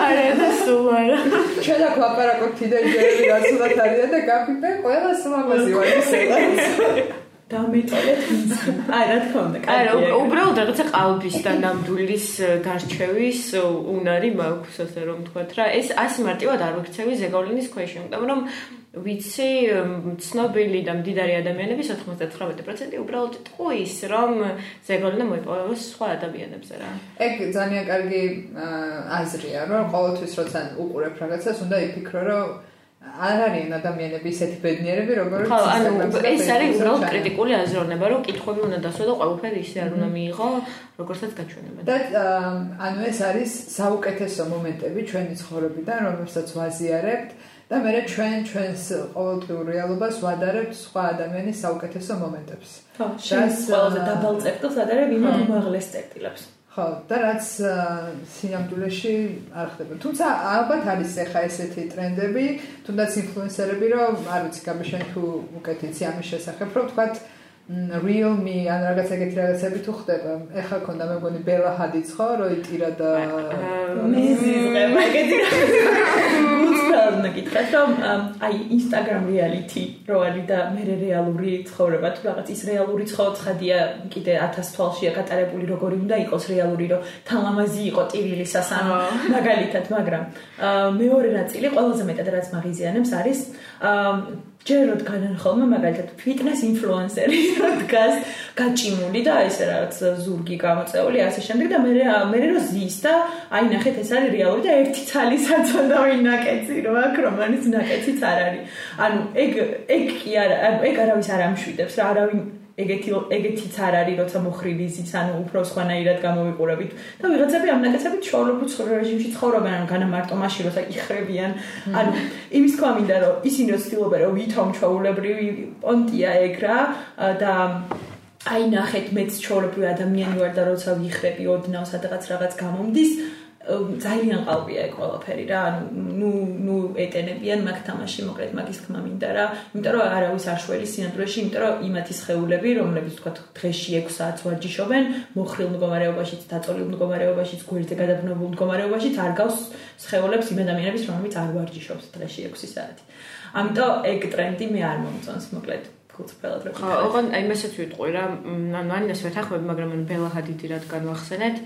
არა, და სულ არა. ჩვენ აქ ლაპარაკობთ თიდაიჯერები რაცულად არიან და გაფიქრე ყველა სულამაზი ვარ ისე. დამიტოლეთ ის. აი, რა თქმა უნდა, არა, უბრალოდ რაღაცა ყალბის და ნამდვილის გარჩევის უნარი მაქვს, ასე რომ თქვათ რა. ეს ასე მარტივად არ ვიქცევი ზეგავლინის ქვეშ, იმიტომ რომ ვიცი ცნობილი და მდიდარი ადამიანების 99% უბრალოდ ტყუის რომ ზეგოლინა მოიპოვოს სხვა ადამიანებზე რა. ეგ ძალიან კარგი აზრია, რომ ყოველთვის როცა უყურებ რაღაცას, უნდა იფიქრო, რომ არ არიან ადამიანები ისეთი ბედნიერები, როგორც ხო, ანუ ეს არის უბრალოდ კრიტიკული აზროვნება, რომ კითხვები უნდა დასვა და ყველაფერი ისე არ უნდა მიიღო, როგორცაც გაჩვენება. და ანუ ეს არის საუკეთესო მომენტები ჩვენი ცხოვრებიდან, რომელსაც ვაზიარებთ. და მე ჩვენ ჩვენს ყოველდღიურ რეალობას ვადარებთ სხვა ადამიანის საუკეთესო მომენტებს. ხო, შენს ყველაზე დაბალ წერტილს ადარებ იმ უმაღლეს წერტილებს. ხო, და რაც სინამდვილეში არ ხდება. თუმცა ალბათ არის ახლა ესეთი ტრენდები, თუნდაც ინფლუენსერები, რომ არ ვიცი, გამიშენ თუ უკეთიცი ამის შესახებ, რომ თქვათ real me ან რაღაც ეგეთი რაღაცები თუ ხდება. ეხლა ქონდა მეგონი ბელა ჰადიც ხო, რო იტირა და მე ზიღე მაგეთი გულწრფელად ნაკითხა, რომ აი Instagram reality რო არის და მე რეალური ცხოვრება თუ რაღაც ის რეალური ცხოვრება კიდე 1000 თვალშია გატარებული როგორი უნდა იყოს რეალური რომ თამამაზი იყო ტირილი სასამო მაგალითად, მაგრამ მეორე ნაწილი ყველაზე მეტად რაც მაღიზიანებს არის ჯეროდ განან ხოლმე მაგალითად ფიტნეს ინფლუენსერი დგას გაჭიმული და ესე რაღაც ზურგი გამოწეული ასე შემდეგ და მე მე რო ზის და აი ნახეთ ეს არის რეალური და ერთი ცალისაც უნდა ვინაკეცი რო აქ რომანის ნაკეციც არ არის. ანუ ეგ ეგ კი არა ეგ არავის არ ამშვიდებს რა არავინ ეგეთი ეგეთიც არ არის როცა მოხრივი ზის ანუ უფრო სხვანაირად გამოვიყურებით. და ვიღაცები ამ ნაკეცებით შოულობუց რეჟიმში ცხოვრობენ ანუ განა მარტო მაშინ როცა იხრებიან. ანუ იმის თქვა მინდა რომ ისინი რო ცდილობენ რომ ვითომ ჩაულებრივი პონტია ეგ რა და აი ნახეთ მეც ჩაულებრივი ადამიანი ვარ და როცა ვიხრები ოდნავ სადღაც რაღაც გამომდის ძალიან ყალბია ეგ ყველაფერი რა. ანუ ნუ ნუ ეტენებიან მაგ თამაში მოკლედ მაგის თქმა მინდა რა. იმიტომ რომ არავის არ შველი სინამდვილეში, იმიტომ რომ იმათი სხეულები, რომლებიც თქვა დღეში 6 საათს ვარჯიშობენ, მოხრილ მდგომარეობაშიც, დაწოლილ მდგომარეობაშიც, გვერდზე გადაბნებულ მდგომარეობაშიც არ გავს სხეულებს იმ ადამიანების, რომლებიც არ ვარჯიშობს დღეში 6 საათი. ამიტომ ეგ ტრენდი მე არ მომწონს მოკლედ. გულწრფელად რა. ხო, ოღონ აი მესაც ვიტყვი რა, ანუ ანინას ვეთახმები, მაგრამ ანუ ბელა ჰადიდი რადგან ვახსენეთ,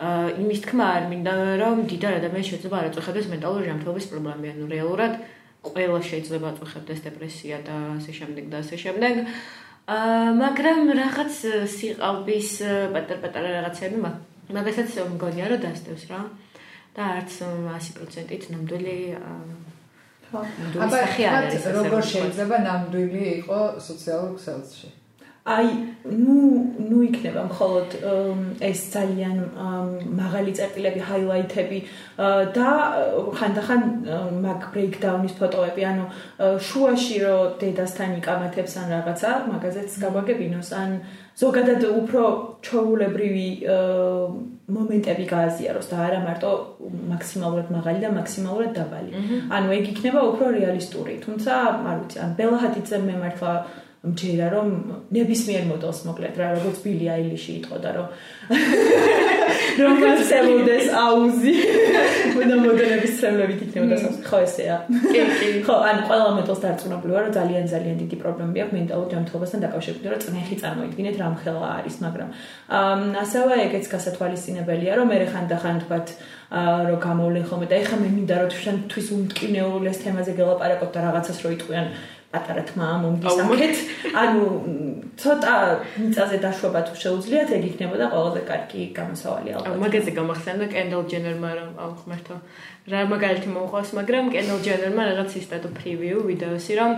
აა იმის თქმა არ მინდა რომ დიდარ ადამიანს შეიძლება არ აწუხებდეს მენტალური ჟამთობის პრობლემები ანუ რეალურად ყველა შეიძლება აწუხებდეს დეპრესია და ასე შემდეგ და ასე შემდეგ. აა მაგრამ რაღაც სიყალბის პატარ-პატარა რაღაცები მაგასაც მგონია რომ დასდევს რა. და არც 100%-ით ნამდვილი აა აბა როგორ შეიძლება ნამდვილი იყოს სოციალურ ქსელში? აი ნუ ნუ იქნება მხოლოდ ეს ძალიან მაღალი წერტილები, ჰაილაითები და ხანდახან მაგ ბრეიქდაუნის ფოტოები, ანუ შუაში რო დედასთან იკამათებს ან რაღაცა, მაგაზეც გავაგებინოს ან ზოგადად უფრო ჩოულებრივი მომენტები გააზიაროს და არა მარტო მაქსიმალურად მაღალი და მაქსიმალურად დაბალი. ანუ ეგ იქნება უფრო რეალისტური. თუმცა, არ ვიცი, ან ბელაჰადიძე მე მართლა მჯერა რომ ნებისმიერ მოდელს მოკლედ რა როგორც ბილი აილიში იტყოდა რომ რომ მასელოდეს აუზი. უნდა მოდელების ცემლებით იქნებოდა სასწრაფო ხო ესეა. კი კი. ხო ან ყველა მოდელს დარწმუნებული ვარ რომ ძალიან ძალიან დიდი პრობლემები აქვს მენტალურ ჯანმრთელობასთან დაკავშირებით რომ წნეხი წარმოიდგინეთ რამხელა არის მაგრამ ასევე ეგეც გასათვალისწინებელია რომ მე ხანდახან თქვათ რომ გამოვლენ ხოლმე და ეხლა მე მინდა რომ თქვენთვის უმტკინეულეს თემაზე გელაპარაკოთ და რაღაცას რო იტყვიან პატარა თმა მომდის აქეთ. ანუ ცოტა მიწაზე დაშვება თუ შეუძლიათ, ეგ იქნებოდა ყველაზე კარგი გამოსავალი ალბათ. მაგაზე გამახსენდა კენდელ ჯენერმა რომ აუ ხმერთო. რა მაგალითი მოხავს, მაგრამ კენდელ ჯენერმა რაღაც ისტატო პრივიუ ვიდეოსი რომ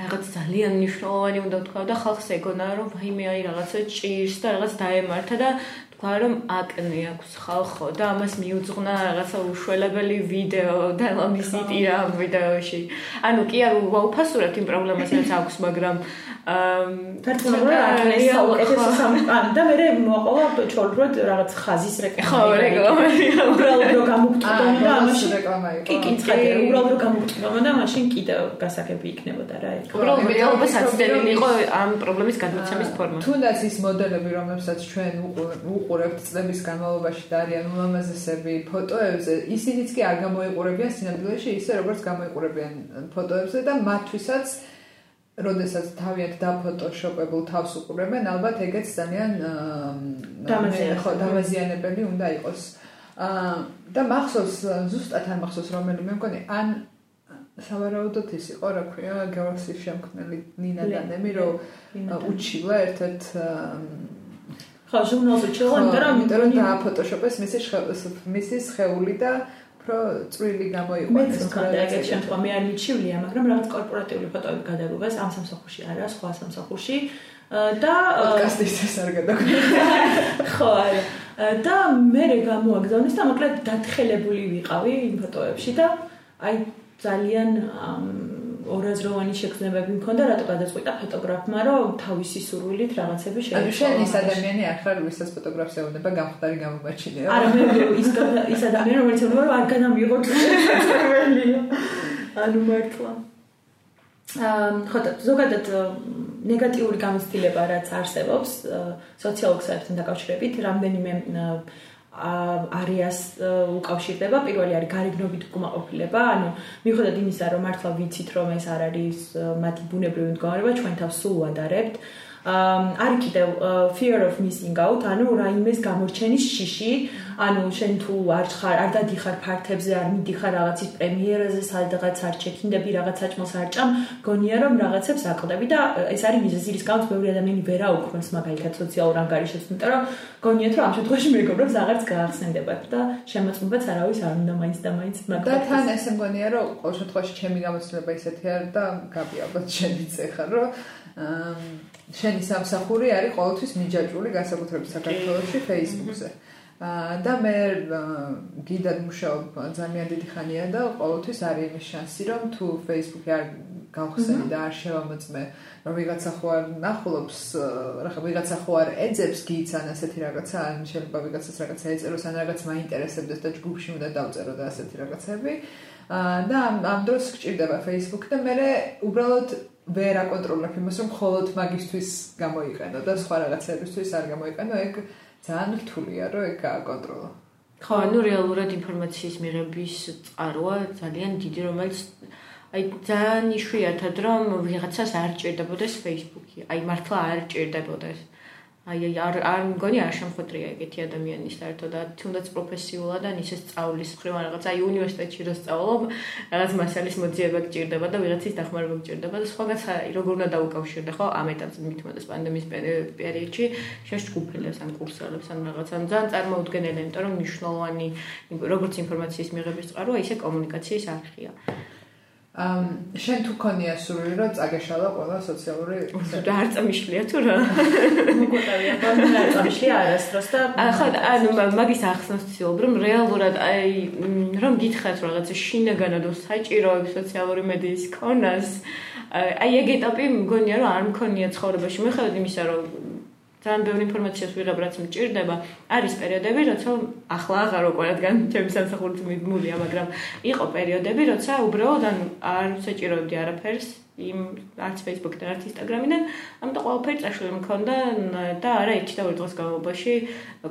რაღაც ძალიან მნიშვნელოვანი უნდა თქვა და ხალხს ეგონა რომ ვაიმე აი რაღაცა ჭირს და რაღაც დაემართა და თქვა რომ აკნე აქვს ხალხო და ამას მიუძღვნა რაღაცა უშველებელი ვიდეო და ამის იტირა ვიდეოში. ანუ კი არ ვაუფასურებთ იმ პრობლემას რაც აქვს, მაგრამ თერმონოგრაფია არის საუკეთესო და მე მოყოლა ჩოლბროდ რაღაც ხაზის რეკლამა. ხო, რეკლამა. უბრალოდ რო გამოგწყვეტო და ამაში რეკლამა იყო. კი, კი, ცხადია, უბრალოდ რო გამოგწყვეტო და მაშინ კიდევ გასაგები იქნებოდა რა ეგ. უბრალოდ მეტალობა საცდელი იყო ამ პრობლემის გადმოცემის ფორმა. თუნდაც ის მოდელები, რომლებსაც ჩვენ უყურებთ წლების განმავლობაში და არიან ულამაზესები ფოტოებზე, ისინიც კი არ გამოიყურებიან სინამდვილეში ისე, როგორც გამოიყურებიან ფოტოებზე და მათთვისაც როდესაც თავიანთ დაფოტოშოპებულ თავს უყურებენ, ალბათ ეგეც ძალიან დამაზიანებელი უნდა იყოს. აა და მახსოვს ზუსტად არ მახსოვს რომელიმე მგონი ან სავარაუდოდ ის იყო რა ქვია გეორგის შემქმნელი ნინა დანემი რომ უჩილა ერთად ხო ჟურნალზე ჩელა იმიტომ რომ დააფოტოშოპეს მისი მისი შეეული და რო წვრილი გამოიყვანეს. მე თქონდა ეგეთ შემთხვევა მე არ მიჩივლია, მაგრამ რაღაც კორპორატიული ფოტოები გადაგუგას ამ სამსახურში არა, სხვა სამსახურში და პოდკასტის ეს არ გადაგვიდა. ხო, არა. და მე რე გამოაგზავნეს და მოკლედ დათხელებული ვიყავი იმ ფოტოებში და აი ძალიან ორაზროვანი შეგრძნებები მქონდა, რატო გადაწყვიტა ფოტოგრაფმა, რომ თავისი სურვილით რაღაცები შეეცვალა. ანუ შენ ის ადამიანი არ ხარ, ვისაც ფოტოგრაფს ეუბნება გამხდარი გამომაჩინე. არა, მე ის ის ადამიანი, რომელიც ეუბნება, რომ არ განამიღო წვერია. ანუ მართლა. აა, ხო და ზოგადად ნეგატიური გამოცდილება რაც არსებობს სოციალურ ქსელებთან დაკავშირებით, რამდენიმე არიას უკავშირდება. პირველი არის გარეგნობით უკმაყოფილება. ანუ მიუხედავად იმისა რომ მართლა ვიცით რომ ეს არ არის მათი ბუნებრივი მდგომარეობა ჩვენ თავს სულ ვადარებთ არის კიდევ fear of missing out, ანუ რაიმეს გამორჩენის შიში, ანუ შენ თუ არ ხარ, არ დადიხარ ფართებზე, არ მიდიხარ რაღაცის პრემიერაზე, სადღაც არ ჩექინდები, რაღაც საჭმელს არ ჭამ, გონია რომ რაღაცებს აკლდები და ეს არის მიზეზი, რის გამოც ბევრი ადამიანი ვერა უქმნის მაგალითად სოციალურ ანგარიშებს, იმიტომ რომ გონიათ რომ ამ შემთხვევაში მეგობრებს აღარც გაახსენდებათ და შემოწმებაც არავის არ უნდა მაინც და მაინც მაგალითად. და თან ესე მგონია რომ ყოველ შემთხვევაში ჩემი გამოცდილება ისეთი არის და გაბი ალბათ შენიც ეხარ რომ შენი სამსახური არის ყოველთვის მიჯაჭვული განსაკუთრებით საქართველოში Facebook-ზე. და მე გიდად მუშაობ ძალიან დიდი ხანია და ყოველთვის არის იმის შანსი რომ თუ Facebook-ი არ გავხსენი და არ შევამოწმე რომ ვიღაცა ხო არ ნახულობს რა ვიღაცა ხო არ ეძებს გიც ან ასეთი რაღაცა ან შეიძლება ვიღაცას რაღაცა ეწეროს ან რაღაც მაინტერესებდეს და ჯგუფში უნდა დავწერო და ასეთი რაღაცები. და ამ დროს გჭირდება Facebook და მე უბრალოდ ვერ აკონტროლებ იმას, რომ მხოლოდ მაგისტვის გამოიყენო და სხვა რაღაცებისთვის არ გამოიყენო, ეგ ძალიან რთულია, რომ ეგ გააკონტროლო. ხო, ანუ რეალურად ინფორმაციის მიღების წყაროა ძალიან დიდი, რომელიც აი ძალიან იშვიათად რომ ვიღაცას არ ჭირდებოდეს Facebook-ი. აი მართლა არ ჭირდებოდეს. აი აი არ არ მგონი არ შემხვედრია ეგეთი ადამიანი საერთოდ და თუნდაც პროფესიულად ან ისე სწავლის მხრივ რაღაც აი უნივერსიტეტში რო სწავლობ რაღაც მასალის მოძიება გჭირდება და ვიღაცის დახმარება გჭირდება და სხვაგაც აი როგორ უნდა დაუკავშირდე ხო? ამ ეტაპზე მithumedes პანდემიის პერიოდში შეშჯგუფელებს ან კურსელებს ან რაღაც ან ძალიან წარმოუდგენელი იმიტომ რომ მნიშვნელოვანი როგორც ინფორმაციის მიღების წყაროა ისე კომუნიკაციის არხია შენ თუ ქონია სურვილი რომ წაგეშალა ყველა სოციალური და არ წამიშლია თუ რა? მოგვიტევია ბანდა არ წამიშლია არასდროს და ახლა ანუ მაგის ახსნას ვცდილობ რომ რეალურად აი რომ გითხრათ რაღაცა შინაგანად საჭიროებს სოციალური მედიის ქონას აი ეგ ეტაპი მგონია რომ არ მქონია ცხოვრებაში. მიხედავთ იმისა რომ ძალიან ბევრი ინფორმაციას ვიღებ რაც მჭირდება. არის პერიოდები, როცა ახლა აღარო ყველგან ჩემი სამსახურით მიდმულია, მაგრამ იყო პერიოდები, როცა უბრალოდ ან არ საჭიროებდი არაფერს იმ არც Facebook-დან, არც Instagram-დან, ამიტომ ყველაფერი წაშვილი მქონდა და არა ერთი და ორი დღის განმავლობაში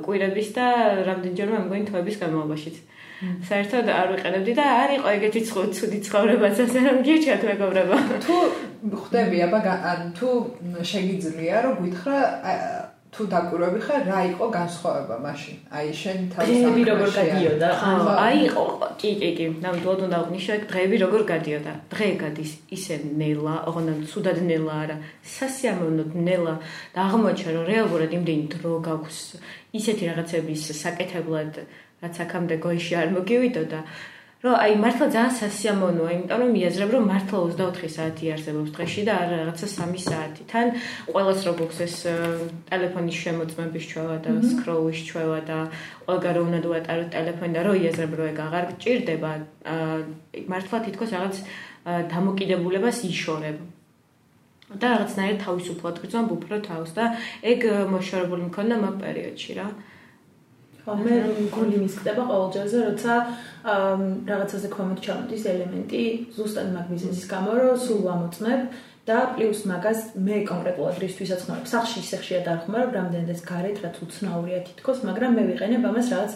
კვირების და რამდენჯერმე მგონი თვეების განმავლობაშიც. საერთოდ არ ვიყენებდი და არ იყო ეგეთი ცუდი ცხოვრებაც ასე რომ გიჩქართ მეგობრებო. თუ ხვდები აბა თუ შეგიძლია რომ გითხრა თუ დაკვირვები ხარ რა იყო განსხვავება მაშინ? აი შენ თავის დღეები როგორ გადიოდა? აი იყო კი კი კი, ნამდვილად უნდა აღნიშნო დღეები როგორ გადიოდა. დღე გადის ისე ნელა, ოღონდ ცუდად ნელა არა, სასიამოვნოდ ნელა და აღმოჩნდა რომ რეალურად იმდენი დრო გაქვს ისეთი რაღაცების საკეთებლად რაც აქამდე გოიში არ მოგივიდოდა რომ აი მართლა ძალიან სასიამოვნოა იმიტომ რომ მიაზრებ რომ მართლა 24 საათი არსებობს დღეში და არ რაღაცა 3 საათი. თან ყოველს რო გქს ეს ტელეფონის შემოწმების ჩვევა და სკროლის ჩვევა და ყველგან რო უნდა დუატარო ტელეფონი და რო იაზრებ რომ ეგ აღარ გჭირდება მართლა თითქოს რაღაც დამოკიდებულებას იშორებ. და რაღაცნაირად თავისუფლად გრძნობ უფრო თავს და ეგ მოშორებული მქონდა მაგ პერიოდში რა. ხო, მე გული მისკდება ყოველჯერზე, როცა რაღაცაზე ქვემოთ ჩამოდის ელემენტი, ზუსტად მაგ მიზეზის გამო, რომ სულ ვამოწმებ და პლუს მაგას მე კონკრეტულად რისთვისაც ხმარობ. სახში ისე ხშირად არ ხმარობ, რამდენადაც გარეთ რაც უცნაურია თითქოს, მაგრამ მე ვიყენებ ამას რაღაც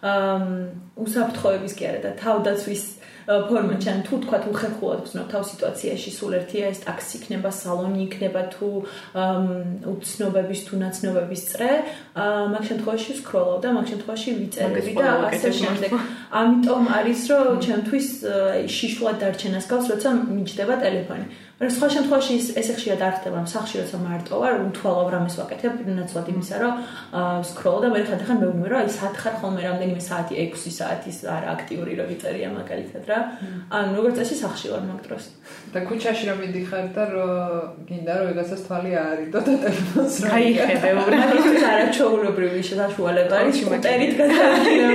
უსაფრთხოების კი არა და თავდაცვის ფორმატში ან თუ თქვა თუ ხეხულად გზნობ თავ სიტუაციაში სულ ერთია ეს ტაქსი იქნება სალონი იქნება თუ უცნობების თუ ნაცნობების წრე მაგ შემთხვევაში სკროლავ და მაგ შემთხვევაში ვიწერები და ასე შემდეგ. ამიტომ არის რომ ჩემთვის შიშულად დარჩენას გავს როცა მიჯდება ტელეფონი სხვა შემთხვევაში ესე ხშირად არ ხდება სახში როცა მარტო ვარ უთვალავ რამეს ვაკეთებ ნაცვლად იმისა რომ სკროლ და მე ხან ხან მეუბნები რომ აი სათხარ ხოლმე რამდენიმე საათი 6 საათის არ აქტიური რო ვიწერია მაგალითად რა. ან როგორც წესი სახში ვარ მაგ დროს და ქუჩაში რომ მიდიხარ და რომ გინდა რომ ვიღაცას თვალი აარიდო და ტელეფონს რა აიხედე უბრალოდ არაჩვეულებრივი შესაძლებლობა არის მოტერით გადავიდე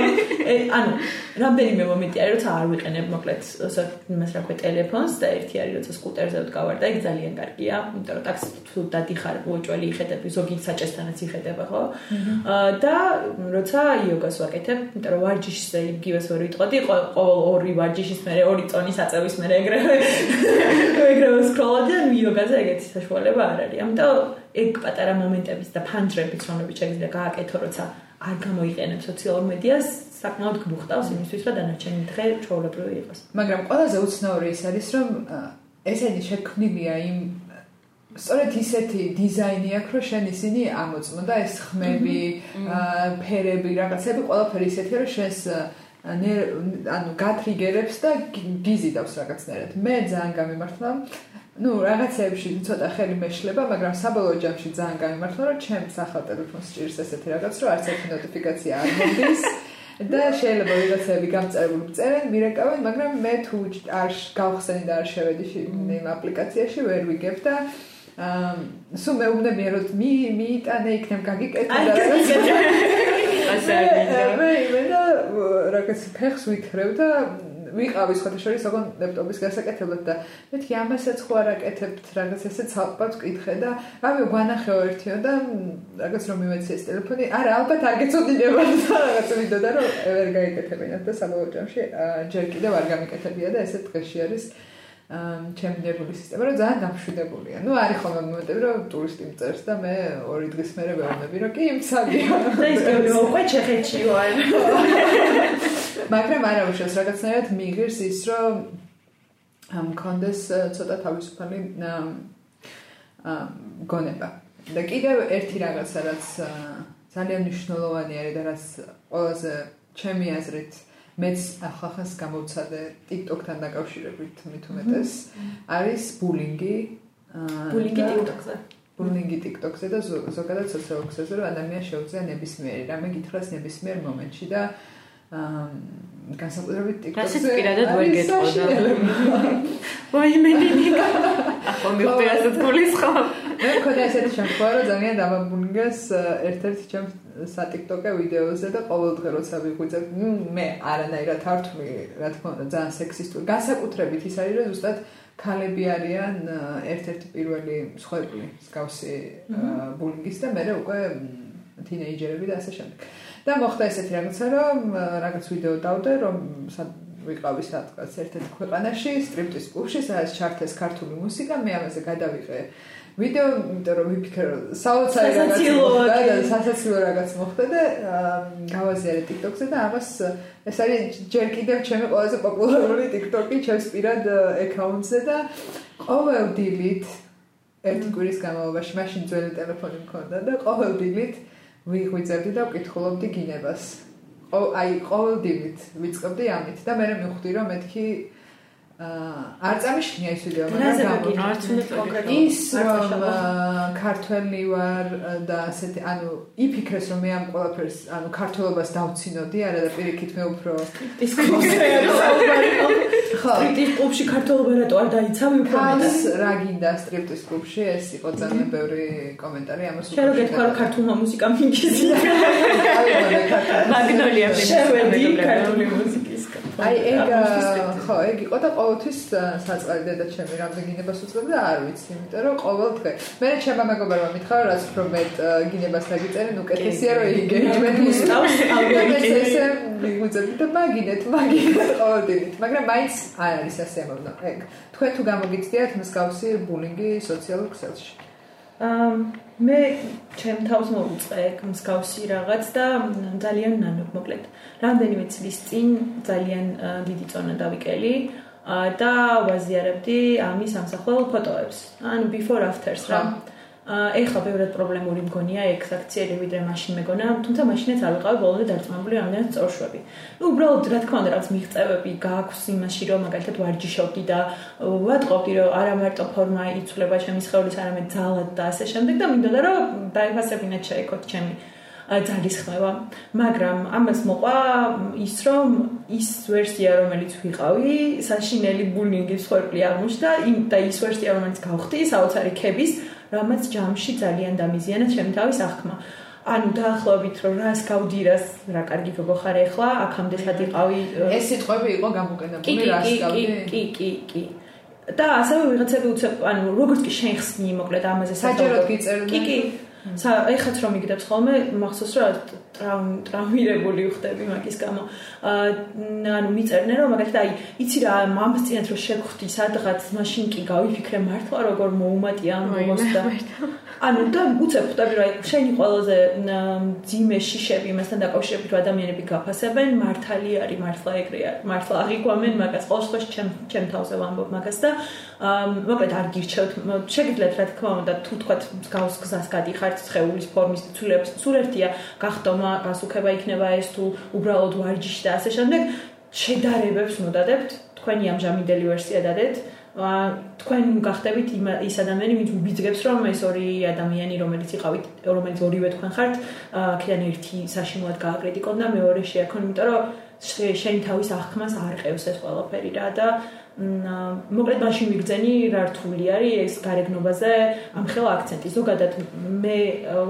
ანუ რამდენიმე მომენტი არის როცა არ ვიყენებ მოკლედ იმას რა ქვია ტელეფონს და ერთი არის როცა სკუტერზე ვდგავარ და ეგ ძალიან კარგია იმიტომ რომ ტაქსი თუ დადიხარ უოჭველი იხედებ ზოგი საჭესთანაც იხედება ხო? და როცა იოგას ვაკეთებ იმიტომ რომ ვარჯიშის იგივეს ვერ ვიტყოდი ყოველ ორი ვარჯიშის მერე ორი წონის აწევის მერე ეგრევე ეგრევე სკროლობ და იოგაზე ეგეთი საშუალება არ არის. ამიტომ ეგ პატარა მომენტების და ფანჯრების რომლებიც შეიძლება გააკეთო როცა არ გამოიყენებ სოციალურ მედიას საკმაოდ გმუხტავს იმისთვის რომ დანარჩენი დღე ჩვეულებრივი იყოს. მაგრამ ყველაზე უცნაური ის არის რომ ესენი შექმნილია იმ სწორედ ისეთი დიზაინი აქვს რომ შენ ისინი ამოწმო და ეს ხმები ფერები რაღაცები ყველაფერი ისეთია რომ შენს ანუ გათრიგერებს და გიზიდავს რაღაცნაირად. მე ძალიან გამიმართლა. ну, რაღაცეებში ცოტა ხელი მეშლება, მაგრამ საბოლოო ჯამში ძალიან გამიმართლა, რომ ჩემს ახალ ტელეფონს ჭირს ესეთი რაღაც, რომ არც ერთი ნოტიფიკაცია არ მოდის. და შეიძლება ვიღაცები გამწერებული წერენ, მირეკავენ, მაგრამ მე თუ არ გავხსენი და არ შევედი იმ აპლიკაციაში, ვერ ვიგებ და აა სულ მეუბნებიან რომ მი მიიტანე იქნებ გაგიკეთე და რაღაცა ასე მე მე და რაღაც ფეხს ვითხრევ და ვიყავი სხვა შორის ოღონ ლეპტოპის გასაკეთებლად და მეთქი ამასაც ხო არ აკეთებთ რაღაც ესე ცალკეც ვკითხე და რავი გვანახეო ერთიო და რაღაც რომ მიმეცი ეს ტელეფონი. არა ალბათ არ გეცოდინება და რაღაც ვიდო და რომ ვერ გაიკეთებინათ და საბოლოო ჯამში ჯერ კიდევ არ გამიკეთებია და ესე დღეში არის ჩემი ნერვული სისტემა რომ ძალიან გამშვიდებულია. ნუ არის ხოლმე მომენტები რომ ტურისტი მწერს და მე ორი დღის მერე ვეუბნები რომ კი იმცადია. და ის გეუბნები უკვე ჩეხეთში ვარ. მაგრამ არა უშავს რაღაცნაირად მიგერს ის რომ ამ კონდეს ცოტა თავისუფალი გონება. და კიდევ ერთი რაღაცა რაც ძალიან მნიშვნელოვანი არის და რაც ყველაზე ჩემი აზრით მეც ახახას გამოვცადე TikTok-თან დაკავშირებით მithumetes არის ბულინგი ბულინგი TikTok-ზე ბულინგი TikTok-ზე და ზოგადად სოციალურ ქსელზე რომ ადამიანს შეუძლია ნებისმიერი რამე გითხრას ნებისმიერ მომენტში და განსაკუთრებით TikTok-ზე. რასაც პირადად ვერ გეტყოდა. ვაიმე ნიკა. ახლა მივხვდი ასეთ გულის ხო? მე მქონდა ესეთი შემთხვევა, რომ ძალიან დამაბუნგეს ერთ-ერთი ჩემ სატიკტოკე ვიდეოზე და ყოველ დღე როცა ვიღვიძებ, მე არანაირად არ თვლი, რა თქმა უნდა, ძალიან სექსისტური. განსაკუთრებით ის არის, რომ ზუსტად ქალები არიან ერთ-ერთი პირველი მსხვერპლი მსგავსი ბულინგის და მე უკვე თინეიჯერები და ასე შემდეგ. და მოხდა ესეთი რაღაცა, რომ რაღაც ვიდეო დავდე, რომ ვიყავი სადღაც ერთ-ერთ ქვეყანაში, სტრიპტის კლუბში, სადაც ჩართეს ქართული მუსიკა, მე ამაზე გადავიყე ვიდეო, იმიტომ რომ ვიფიქრე საოცარი რაღაც მოხდა და სასაცილო რაღაც მოხდა და გავაზიარე TikTok-ზე და ამას ეს არის ჯერ კიდევ ჩემი ყველაზე პოპულარული TikTok-ი ჩემს პირად აკაუნტზე და ყოველ დილით ერთი კვირის განმავლობაში მაშინ ძველი ტელეფონი მქონდა და ყოველ დილით ვიღვიძებდი და ვკითხულობდი გინებას. აი ყოველ დილით ვიწყებდი ამით და მე მივხვდი რომ მეთქი არ წამიშნია ის ვიდეო, მაგრამ არც უნდა კონკრეტულად ის რომ ქართველი ვარ და ასეთი, ანუ იფიქრეს რომ მე ამ ყველაფერს, ანუ ქართველობას დავცინოდი, არა და პირიქით მე უფრო ის ხო, სტრიპტის კლუბში ქართველობა რატო არ დაიცავი უფრო მეტად? რა გინდა სტრიპტის კლუბში? ეს იყო ძალიან ბევრი კომენტარი ამას უკვე. შეიძლება გეთქვა ქართულმა მუსიკამ მიგიზია. მაგნოლია ფენის. შევედი ქართული მუსიკისკენ. აი ეგ ხო, ეგ იყო და ყოველთვის საწყარი დედა ჩემი რამდენ გინებას უწევდა არ ვიცი, იმიტომ რომ ყოველ დღე მე ჩემმა მეგობარმა მითხრა რაც უფრო მეტ გინებას დაგიწერენ უკეთესია რომ იგეჯმენტ უსტავს ალგორითმი ესე მიგვიწევდი და მაგინეთ, მაგინეთ ყოველდღე, მაგრამ მაინც არ არის ასე ამბობ. ეგ. თქვენ თუ გამოგიცდიათ მსგავსი ბულინგი სოციალურ ქსელში? მე ჩემ თავს მოვუწყე მსგავსი რაღაც და ძალიან ნანო მოკლედ. რამდენიმე წლის წინ ძალიან დიდი წონა დავიკელი და ვაზიარებდი ამის ამსახველ ფოტოებს. ანუ before afters რა. ეხლა ბევრად პრობლემური მგონია ექსაქციები ვიდრე მაშინ მეგონა, თუმცა მაშინაც არ ვიყავი ბოლომდე დარწმუნებული რამდენად წორშვები. ნუ უბრალოდ რა თქმა უნდა რაღაც მიღწევები გააქვს იმაში რომ მაგალითად ვარჯიშობდი და ვატყობდი რომ არა მარტო ფორმა იცვლება ჩემი სხეულის, არამედ ძალად და ასე შემდეგ და მინდოდა რომ დაიფასებინათ შეეკოთ ჩემი ძალის ხმევა, მაგრამ ამას მოყვა ის რომ ის ვერსია რომელიც ვიყავი, საშინელი ბულინგის ხორკლი აღმოჩნდა, და ის ვერსია რომელიც გავხდი, საოცარი ქების რამაც ჯამში ძალიან დამიზიანა ჩემ თავის აღქმა. ანუ დაახლოებით რომ რას გავდირას, რა კარგი გოგო ხარ ეხლა, აქამდე სად იყავი? ეს სიტყვები იყო გამოყენებული რას გავდი? კი, კი, კი. და ასევე ვიღაცები უცებ, ანუ როგორც კი შენ ხსნი, მოკლედ ამაზე საჯაროდ გიწერდნენ. კი, კი. ეხაც რომ იგდებს ხოლმე მახსოვს რომ ტრაუმირებული ხდები მაგის გამო. ანუ მიწერნე რომ მაგალითად აი იცი რა მამას წინათ რომ შეგხვდი სადღაც მაშინ კი გავიფიქრე მართლა როგორ მოუმატია ამ მომოს და ანუ და უცებ ხვდები აი შენი ყველაზე ძიმე შიშები მასთან დაკავშირებით რომ ადამიანები გაფასებენ მართალი არის მართლა ეგრე არის მართლა აღიგვამენ მაგას ყოველ შემთხვევაში ჩემ ჩემ თავზე ვამბობ მაგას და მოკლედ არ გირჩევთ შეგიძლიათ რა თქმა უნდა თუ თქვათ გავს გზას გადიხართ ცხეულის ფორმის ცულებს სულ ერთია გახდომა გასუქება იქნება ეს თუ უბრალოდ ვარჯიში და ასე შემდეგ. შედარებებს მოდადებთ. თქვენი ამჟამინდელი ვერსია დადეთ. თქვენ გახდებით ის ადამიანი ვინც უბიძგებს რომ ეს ორი ადამიანი რომელიც იყავით რომელიც ორივე თქვენ ხართ აქედან ერთი საშინლად გააკრიტიკონ და მეორე შეაქონ იმიტომ რომ შენ თავის აღქმას არ ყევს ეს ყველაფერი რა და მოკლედ მაშინ ვიგრძენი რა რთული არის ეს გარეგნობაზე. ამხელა აქცენტი. ზოგადად მე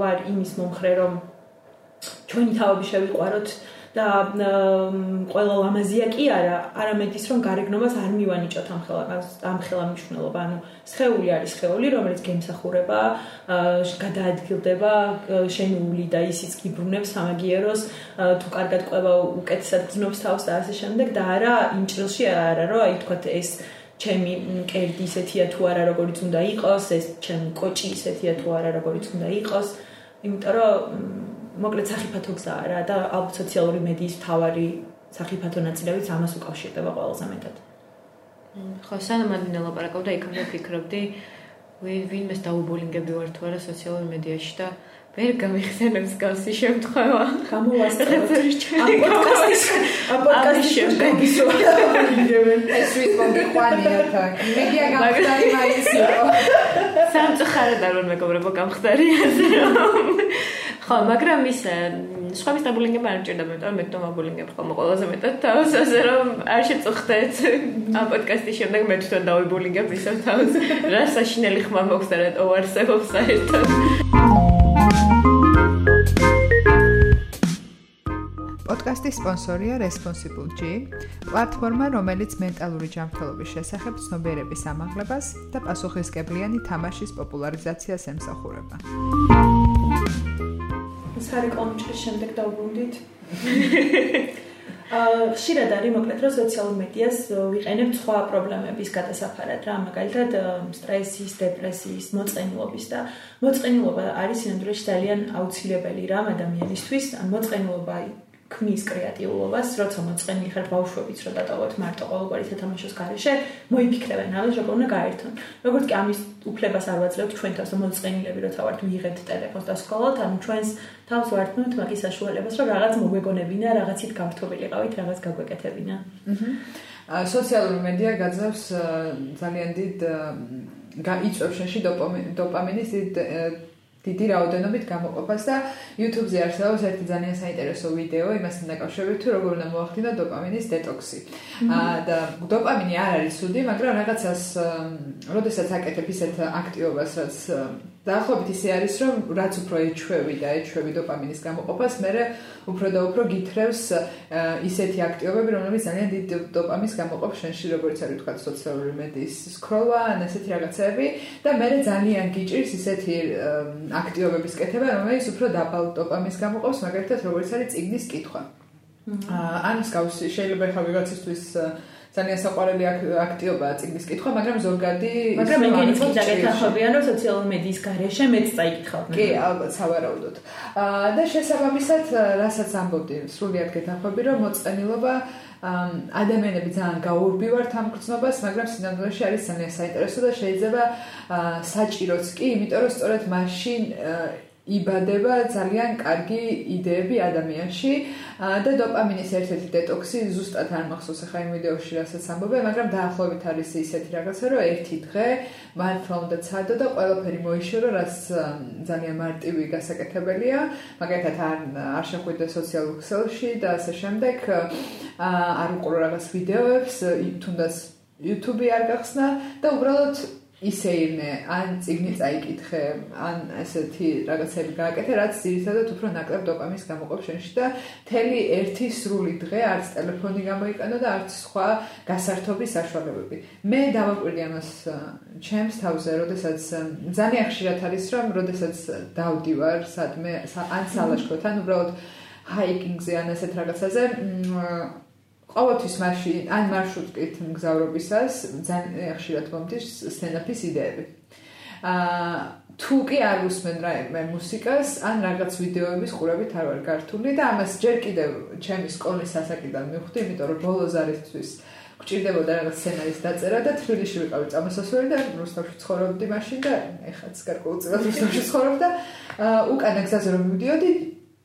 ვარ იმის მომხრე რომ ჩვენი თავები შევიყვაროთ და ყველა ლამაზია კი არა, არამედ ის რომ გარეგნობას არ მივანიჭოთ ამ ხელას, ამ ხელა მნიშვნელობა, ანუ სხეული არის სხეული, რომელიც გემსახურება, გადაადგილდება, შენული და ისიც გიბრუნებს სამაგიეროს, თუ კარგად ყובה უკეთესად გძნობს თავს და ასე შემდეგ. და არა იმ ჭრილში არა, რომ აი თქვა ეს ჩემი კერდი ისეთია თუ არა როგორიც უნდა იყოს, ეს ჩემი კოჭი ისეთია თუ არა როგორიც უნდა იყოს, იმიტომ რომ მოკლედ საფათო გზაა რა და ალბათ სოციალური მედიის თავარი საფათო ნაწილებიც ამას უკავშირდება ყველაზე მეტად. ხო, სანამ ადინა ლაპარაკობდა, იქამდე ფიქრობდი, ვინ ვინმეს დაუბოლინგები ვარ თუ არა სოციალურ მედიაში და ვერ გამიხსენებს გავსი შემთხვევა. გამოვასწრებ ამ პოდკასტის ამ პოდკასტის შემდეგი ეს ვით მოგიყვანია თან. მედია გამხდარი მაისიო. სამწუხაროდ არ ვარ მეგობრებო გამხდარი ასე რომ ხო, მაგრამ ის სხვების დაბულინგება არ ჭირდება, იმიტომ რომ მე თვითონ აბულინგებ ხოლმე ყველაზე მეტად თავს, ასე რომ არ შეწუხდეთ ამ პოდკასტის შემდეგ მე თვითონ დავიბულინგებ ისე თავს. რა საშინელი ხმა მოხდა რა თო არსებობს საერთოდ. პოდკასტის სპონსორია Responsible G, პლატფორმა, რომელიც მენტალური ჯანმრთელობის შესახებ ცნობიერების ამაღლებას და პასუხისმგებლიანი თამაშის პოპულარიზაციას ემსახურება. სარი კომენტრის შემდეგ დავბრუნდით. აა ხშირად არის მოკლედ რომ სოციალურ მედიას ვიყენებ სხვა პრობლემების გადასაფარად რა მაგალითად სტრესის, დეპრესიის, მოწყენილობის და მოწყენილობა არის სინამდვილეში ძალიან აუცილებელი რა ადამიანისთვის. ან მოწყენილობა ქმნის კრეატიულობას, როცა მოწყენი ხარ ბავშვებიც რომ დატოვოთ მარტო ყოველგვარი თამაშოს გარეშე, მოიფიქრებენ ამას როგორ უნდა გაერთონ. როგორც კი ამის უფლებას არ ვაძლევთ ჩვენ თავს მოწყენილები როცა ვართ ვიღებთ ტელეფონს და სკოლოთ, ანუ ჩვენს თავს ვართმევთ მაგის საშუალებას, რომ რაღაც მოგვეგონებინა, რაღაცით გავთობილიყავით, რაღაც გაგვეკეთებინა. აჰა. სოციალური მედია გაძლევს ძალიან დიდ გაიწვევს შენში დოპამინის დიდ დიდი რაოდენობით გამოყოფას და YouTube-ზე არსებობს ერთი ძალიან საინტერესო ვიდეო იმასთან დაკავშირებით თუ როგორ უნდა მოახდინო დოპამინის დეტოქსი. აა და დოპამინი არ არის სუდი, მაგრამ რაღაცას როდესაც აკეთებ ისეთ აქტივობას, რაც დაახლოებით ისე არის, რომ რაც უფრო ეჩვევი და ეჩვევი დოპამინის გამოყოფას, მე უფრო და უფრო გითხრევს ისეთი აქტივობები, რომლებიც ძალიან დიდ დოპამინს გამოყოფს შენში, როგორც არის თქვა სოციალური მედიის სკროლა, ან ესეთი რაღაცები და მე ძალიან გიჭირს ისეთი აქტივობების კეთება, რომელიც უფრო დაბალ დოპამინს გამოყოფს, მაგალითად, როგორც არის ციგნის კითხვა. ან მსგავსი შეიძლება ხა ვიღაცისთვის ძალიან საყვარელი აქტივობაა ციგნის კითხვა, მაგრამ ზოგადი მაგრამ ეგენი ფოთა გეთახობიან რომ სოციალური მედიის გარეშე მეც წაიკითხავ. კი, ალბათ სავარაუდოდ. აა და შესაბამისად, რასაც ამბობდი, სრულიად გეთახობი რომ მოწყენილობა ადამიანები ძალიან გაურბივართ ამ გრძნობას, მაგრამ სინამდვილეში არის ძალიან საინტერესო და შეიძლება საჭიროც კი, იმიტომ რომ სწორედ მაშინ იბადება ძალიან კარგი იდეები ადამიანში და დოპამინის ერთ-ერთი დეტოქსი ზუსტად არ მახსოვს ახლა იმ ვიდეოში რასაც ამბობენ, მაგრამ დაახლოებით არის ისეთი რაღაცა, რომ ერთი დღე მან თქმა უნდა ცადო და ყველაფერი მოიშორო, რაც ძალიან მარტივი გასაკეთებელია, მაგალითად არ არ შეხვიდე სოციალურ ქსელში და ასე შემდეგ. არ უყურო რაღაც ვიდეოებს, თუნდაც YouTube-ი არ გახსნა და უბრალოდ ისე იმე ან ციგნი წაიკითხე ან ესეთი რაღაცები გააკეთე რაც ძირითადად უფრო ნაკლებ დოპამინს გამოყოფს შენში და თელი ერთი სრული დღე არც ტელეფონი გამოიყენო და არც სხვა გასართობის საშუალებები. მე დავაკვირდი ამას ჩემს თავზე როდესაც ძალიან ხშირად არის რომ როდესაც დავდივარ სადმე ან სალაშქროთან უბრალოდ ჰაიკინგზე ან ესეთ რაღაცაზე ყოველთვის მაშინ ან მარშრუტით მგზავრობისას ძალიან ხშირად მომდის სტენდაპის იდეები. აა თუ კი არ უსმენ რაიმე მუსიკას ან რაღაც ვიდეოების ყურებით არ ვარ გართული და ამას ჯერ კიდევ ჩემი სკოლის ასაკიდან მივხვდი, იმიტომ რომ ბოლოს არისთვის გჭირდებოდა რაღაც სცენარის დაწერა და თბილისში ვიყავი წამოსასვლელი და რუსთავში ცხოვრობდი მაშინ და ეხაც გარკვეულწილად რუსთავში ცხოვრობ და უკანა გზაზე რომ მივდიოდი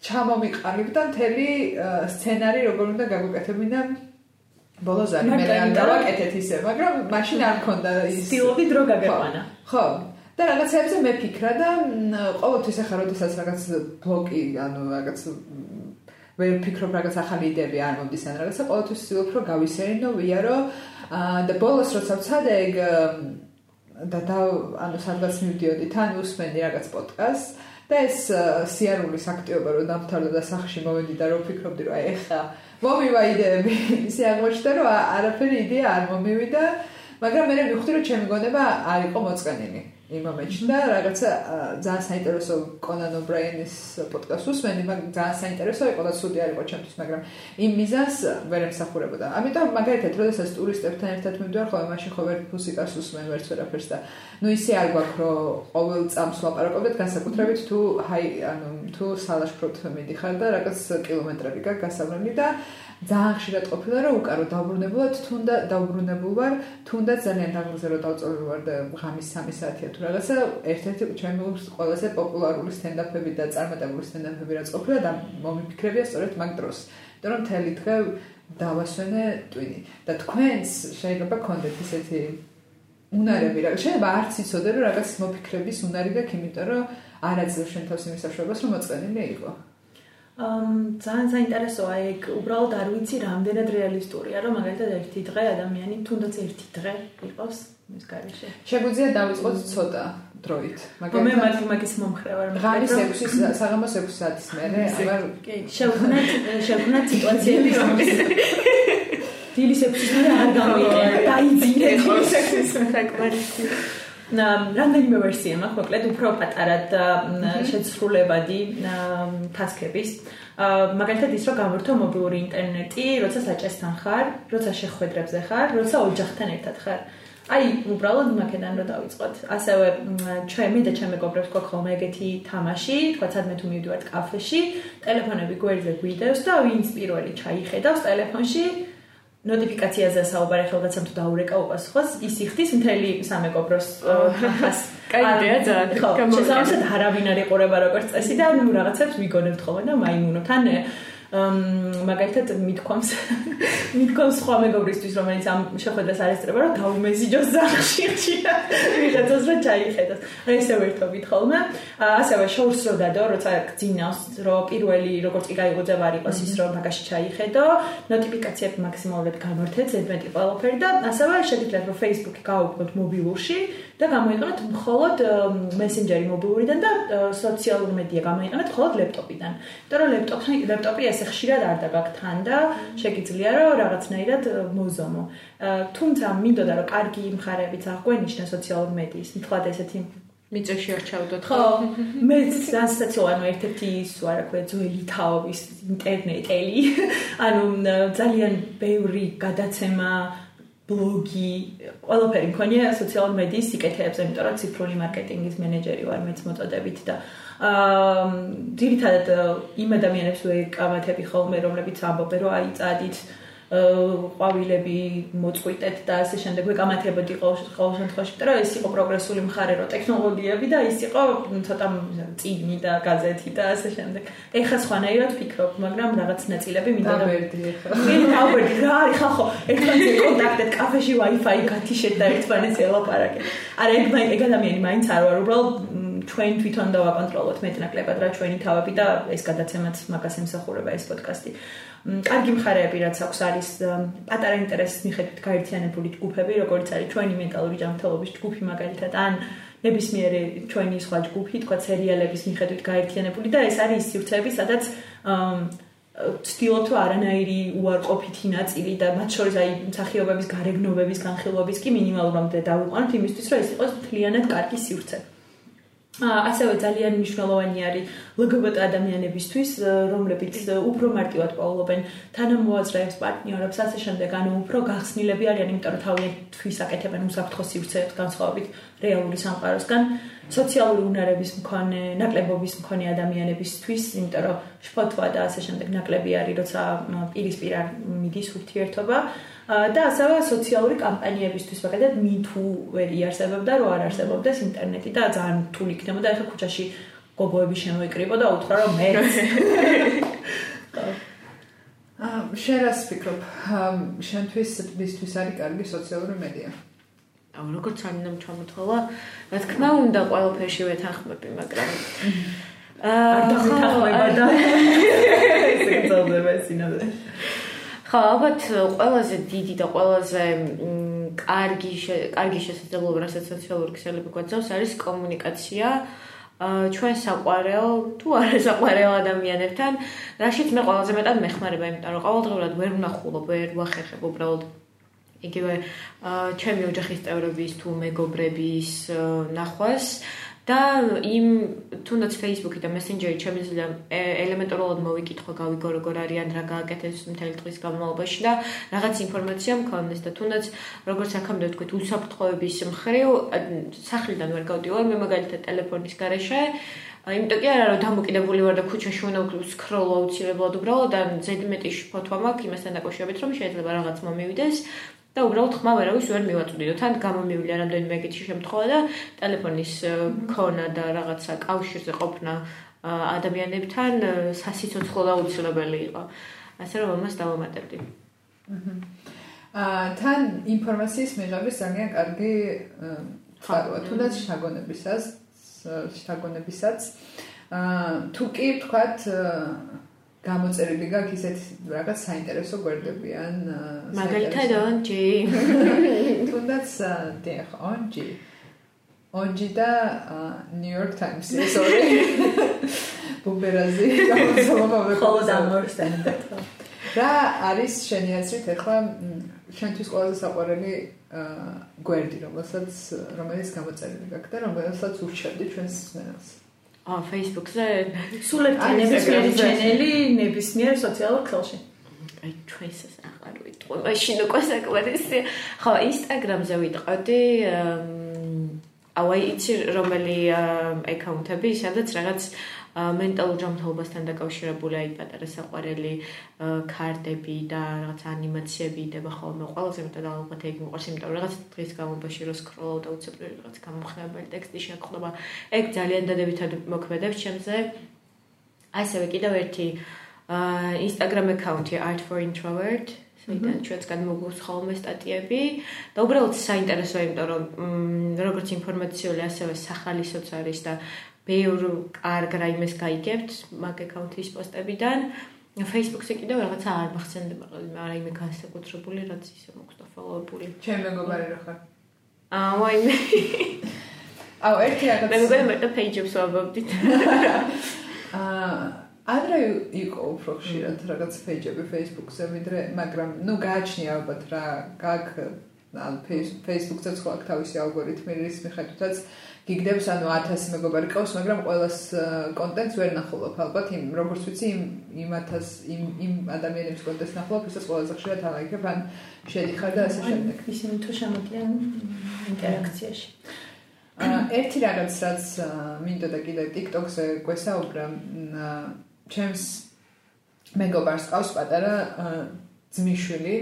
ჩამომიყალიბდა მთელი სცენარი როგორ უნდა გაგვეკეთებინა ბოლოს არის მე არ გავაკეთეთ ისე მაგრამ მაშინ არ მქონდა ის. სტილობი დრო გაგეყვანა ხო და რაღაცებზე მე ფიქრა და ყოველთვის ახლა როდესაც რაღაც ბლოკი ანუ რაღაც ვერ ფიქრობ რაღაც ახალი იდეები არ მომდის ან რაღაცა ყოველთვის ვცდილობ რომ გავისერინო ვიარო და ბოლოს როცა ვცადე ეგ და და ანუ სადღაც მივდიოდი თან უსმენდი რაღაც პოდკასტს და ეს სიარულის აქტიობა რომ დამთავრდა და სახში მოვედი და რომ ფიქრობდი რომ აი ეხა მომივა იდეები ისე აღმოჩნდა რომ არაფერი იდეა არ მომივიდა მაგრამ მე მივხვდი რომ ჩემი გონება არ იყო მოწყენილი იმ მომენტში და რაღაცა ძალიან საინტერესო კონან ობრაინის პოდკასტს უსმენი, მაგრამ ძალიან საინტერესო იყო და სუდი არ იყო ჩემთვის, მაგრამ იმ მიზანს ვერ ემსახურებოდა. ამიტომ მაგალითად, როდესაც ტურისტებთან ერთად მივდივარ, ხოლმე მაშინ ხო ვერ მუსიკას უსმენ, ვერც ვერაფერს და ნუ ისე არ გვაქვს, რომ ყოველ წამს ვაპარაკობდეთ, განსაკუთრებით თუ ჰაი, ანუ თუ სალაშქროთ მიდიხარ და რაღაც კილომეტრები გაქვს გასავლელი და ძალიან ხშირად ყოფილა რომ უკარო დაუბრუნებლად თუნდა დაუბრუნებულ ვარ თუნდა ძალიან დაღლზე რომ დავწოვი ვარ და ღამის 3 საათია თუ რაღაცა ერთ-ერთი ჩემი ყველაზე პოპულარული სტენდაპები და წარმატებული სტენდაპები რაც ყოფილა და მომიფიქრებია სწორედ მაგ დროს. იმიტომ რომ თელი დღე დავასვენე ტვინი. და თქვენს შეიძლება კონდეთ ისეთი უნარები რა შეიძლება არც იცოდე რომ რაღაც მოფიქრების უნარი გაქვს იმიტომ რომ არაძლევ შენ თავს იმის საშუალებას რომ მოწყენილი იყო ძალიან საინტერესოა ეგ უბრალოდ არ ვიცი რამდენად რეალისტურია რომ მაგალითად ერთი დღე ადამიანი თუნდაც ერთი დღე იყოს მის გარეშე. შეგვიძლია დავიწყოთ ცოტა დროით. მაგალითად მე მათემატიკის მომხრე ვარ ღამის 6 საღამოს 6 საათის მერე აღარ კი შევქნათ შევქნათ სიტუაციები რომ დილის 6-ის მერე არ გამიგე დაიძინე ხო სექსის საკმარისი რამდენიმე ვერსია მაქვს, მოკლედ უფრო პატარა და შეცრულებადი ტასკების. მაგალითად ის რომ გამორთო მობილური ინტერნეტი, როცა საჭესთან ხარ, როცა შეხვედრებზე ხარ, როცა ოჯახთან ერთად ხარ. აი, უბრალოდ მაქედან რომ დავიწყოთ. ასევე ჩემი და ჩემი მეგობრებს გვაქვს ხოლმე ეგეთი თამაში, თქვა სადმე თუ მივიდივართ კაფეში, ტელეფონები გვერდზე გვიდევს და ვინც პირველი ჩაიხედავს ტელეფონში ნოტიფიკაციაზე საუბარი ხელგაცემ თუ დაურეკა უპასუხოს ის იხდის მთელი სამეგობროს ხას კაი იდეა ძალიან ხო შესაძლოა არავინ არ იყურება როგორც წესი და ნუ რაღაცებს ვიგონებთ ხოლმე და მაიმუნოთ ან მაგალითად მithkoms მithkoms სხვა მეგობრისთვის რომელიც ამ შეხვედრას არ ესწრება რომ დაუმეზიჯოს ზახში ვიღაცას რა ჩაიხედოს. აი ესე ვერთობით ხოლმე ასევე შოუს რო დადო როცა გძინავს რომ პირველი როგორც კი გაიგოძება არ იყოს ის რომ მაგაში ჩაიხედო ნოტიფიკაციები მაქსიმალურად გამორთეთ ზედმეტი ყველაფერი და ასევე შეგიძლიათ რომ Facebook-ი გაუგოთ მობილურში და გამოიყენოთ მხოლოდ Messenger-ი მობილურიდან და სოციალური მედია გამოიყენოთ მხოლოდ ლეპტოპიდან. იმიტომ რომ ლეპტოპი ლეპტოპი ესე ხშირად არ დაგაქთან და შეგიძლია რომ რაღაცნაირად მოზომო. თუმცა მინდოდა რომ კარგი მხარეებიც აღვენიშნა სოციალური მედიის, მთლად ესეთი მიწაში არ ჩავდოთ ხო მე სენსაციაა ერთ-ერთი ის რა ქვია ძველი თაობის ინტერნეტელი ანუ ძალიან ბევრი გადაცემა ბლოგი, ყველაფერი მქონია სოციალურ მედიის სიკეთეებზე, იმიტომ რომ ციფრული მარკეტინგის მენეჯერი ვარ მეც მოწოდებით და აა ძირითადად იმ ადამიანებს ვეკავათები ხოლმე, რომლებიც ამბობენ, რომ აი წადით ყვავილები მოწყვიტეთ და ასე შემდეგ ვეკამათებოდი ყოველ შემთხვევაში, მაგრამ ეს იყო პროგრესული მხარე რო ტექნოლოგიები და ის იყო ცოტა წიგნი და გაზეთი და ასე შემდეგ. ეხლა სხვანაირად ვფიქრობ, მაგრამ რაღაც ნაწილები მინდა და ვერდი ეხლა. მე დავერდი რა არის ხახო, ერთმანეთს კონტაქტეთ კაფეში Wi-Fi გათიშეთ და ერთმანეთს ელაპარაკეთ. არა ეგ ეგ ადამიანი მაინც არ ვარ, უბრალოდ ჩვენ თვითონ დავაკონტროლოთ მეტნაკლებად რა ჩვენი თავები და ეს გადაცემაც მაგას ემსახურება ეს პოდკასტი. კარგი მხარეები რაც აქვს არის პატარა ინტერესის მიხედვით გაერთიანებული ჯგუფები, როგორც არის ჩვენი მენტალური ჯანმრთელობის ჯგუფი მაგალითად, ან ნებისმიერი ჩვენი სხვა ჯგუფი, თქვა სერიალების მიხედვით გაერთიანებული და ეს არის სივრცეები, სადაც ცდილობთ არანაირი უარყოფითი ნაწილი და მათ შორის აი მსახიობების გარეგნობების განხილვების კი მინიმალურამდე დავიყვანოთ იმისთვის, რომ ეს იყოს მთლიანად კარგი სივრცე. ასევე ძალიან მნიშვნელოვანი არის LGBT ადამიანებისთვის, რომლებიც უფრო მარტივად პაულობენ თანამოაზრეებს, პარტნიორებს, ასე შემდეგ, ანუ უფრო გახსნილები არიან, იმიტომ რომ თავიანთვის აკეთებენ უსაფრთხო სივრცეებს განსხვავებით რეალური სამყაროსგან. სოციალური უნარების მქონე, ნაკლებობის მქონე ადამიანებისთვის, იმიტომ რომ შფოთვა და ასე შემდეგ ნაკლები არის, როცა პირისპირ მიდის ურთიერთობა. და ასევე სოციალური კამპანიებისთვის, მაგალითად, MeToo ვერ იარსებებდა, რო არ არსებობდეს ინტერნეტი და ძალიან რთული იქნებოდა ახლა ქუჩაში გოგოები შემოიკრიბო და უთხრა რომ მე აა შერას ფიქრობ, შენთვის ბიზნეს არის კარგი სოციალური მედია. აუ როგორც ანამ ჩამოთხოვა, რა თქმა უნდა, ყველაფერში ვეთანხმები, მაგრამ აა არ დახმება და ესე გწოდება სინამდვილე. ხო, ალბათ ყველაზე დიდი და ყველაზე კარგი კარგი შესაძლებლობა, რასაც სოციალური ქსელები გვაძლევს, არის კომუნიკაცია. ჩვენ საყვარელ თუ არა საყვარელ ადამიანებთან, რაშიც მე ყველაზე მეტად მეხმარება, იმიტომ რომ ყოველდღურად ვერ ვნახულობ, ვერ ვახერხებ უბრალოდ. იგივე ჩემი ოჯახის წევრების თუ მეგობრების ნახვას და იმ თუნდაც Facebook-ი და Messenger-ი შემიძლია ელემენტარულად მოვიკითხო, გავიგო როგორ არიან, რა გააკეთეს მთელი დღის განმავლობაში და რაღაც ინფორმაცია მქონდეს და თუნდაც როგორც აქამდე ვთქვით, უსაფრთხოების მხრივ სახლიდან ვერ გავდივარ, მე მაგალითად ტელეფონის გარეშე იმიტომ კი არა რომ დამოკიდებული ვარ და ქუჩაში უნდა ვსკროლო აუცილებლად უბრალოდ ან ზედმეტი ფოტო მაქვს იმასთან დაკავშირებით რომ შეიძლება რაღაც მომივიდეს და უბრალოდ ხმა ვერავის ვერ მივაწვდიდო. თან გამომივლია რამდენიმე ეგეთი შემთხვევა და ტელეფონის ქონა და რაღაცა კავშირზე ყოფნა ადამიანებთან სასიცოცხლო და უცილებელი იყო. ასე რომ ამას დავამატებდი. აა თან ინფორმაციის მიღების ძალიან კარგი ხარვა თუნდაც შაგონებისას შაგონებისაც აა თუ კი ვთქვათ გამოწერილი გაქვს ისეთ რაღაც საინტერესო გვერდები ან მაგალითად onji თუნდაც დიახ onji onji და york times sorry. ბუმერაზი გამოსავალ ხოლმე ამორსტენდეთ რა არის შენი აზრით ახლა შენთვის ყველაზე საყვარელი გვერდი რომელსაც რომელიც გამოწერილი გაქვს და რომელსაც ურჩევდი ჩვენს სმენელს ა Facebook-ზე სულ ერთი ნებისმიერი ჩენელი ნებისმიერ სოციალურ ქსელში. აი ჩვენს აღარ ვიტყვი. მაშინ უკვე საკმარისი. ხო, Instagram-ზე ვიტყოდი აი იცი რომელი აკაუნტები, სადაც რაღაც მენტალურ ჯანმრთელობასთან დაკავშირებული აი პატარა საყვარელი კარტები და რაღაც ანიმაციები იდება ხოლმე. ყველაზე მეტად ალბათ ეგ მიყვარს, იმიტომ რომ რაღაც დღის განმავლობაში რო სკროლავ და უცებრივი რაღაც გამოხმებელი ტექსტი შეხვდება, ეგ ძალიან დადებითად მოქმედებს ჩემზე. ასევე კიდევ ერთი Instagram account-ი art for introvert საიდან ჩვენც განმოგვს ხოლმე სტატიები და უბრალოდ საინტერესოა იმიტომ რომ როგორც ინფორმაციული ასევე სახალისოც არის და ბევრ კარგ რაიმეს გაიგებთ მაგ აკაუნთის პოსტებიდან. Facebook-ზე კიდევ რაღაცა არ მახსენდება რაიმე განსაკუთრებული რაც ისე მოხდა ფოლოუებული ჩემ მეგობარი რა ხარ? აა ვაიმე აუ ერთი რაღაც. მე მგონი მე და პეიჯებს ვაბობდით აა ადრე იყო უფრო ხშირად რაღაც პეიჯები Facebook-ზე ვიდრე მაგრამ ნუ გააჩნია ალბათ რა გაგ ან Facebook-ზე სხვა თავისი ალგორითმი რის მიხედვითაც გიგდებს ანუ 1000 მეგობარი ყავს მაგრამ ყოველას კონტენტს ვერ ნახულობ. ალბათ იმ როგორც ვიცი იმ იმ 1000 იმ იმ ადამიანების კონტენტს ნახულობ ისაც ყველაზე ხშირად ალაიქებ ან შედიხარ და ასე შემდეგ. ისინი თუ შემოდიან ინტერაქციაში. აა ერთი რაღაც რაც მინდოდა კიდე TikTok-ზე გვესაუბრა ჩემს მეგობარს ყავს პატარა ძმიშვილი,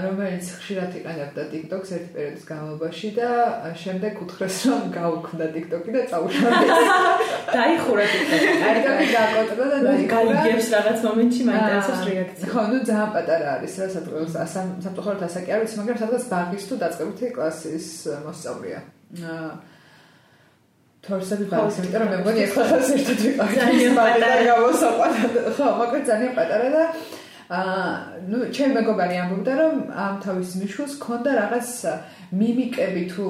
რომელიც ხშირად იყენებდა TikTok-ს ერთ პერიოდის განმავლობაში და შემდეგ უთხრეს რომ გაუქმდა TikTok-ი და წაუშავდა. დაიხურა TikTok-ი. და გაკოტრა და დაიხურა. გაიგებს რაღაც მომენტში მაინტერესებს რეაქცია. ხო, ну ძალიან პატარა არის რა სადღაც სამწუხაროდ ასაკი არ ვიცი, მაგრამ სადღაც ბაღის თუ დაწყებითი კლასის მოსწავლეა. აა თორსები ბაღის, იმიტომ რომ მე მგონი ახლა საერთოდ ვიყავი. ძალიან პატარა გამოსაყვანად. ხო, მაგრამ ძალიან პატარა და აა ნუ ჩემ მეგობარი ამბობდა რომ ამ თავის მიშულს ქონდა რაღაც მიმიკები თუ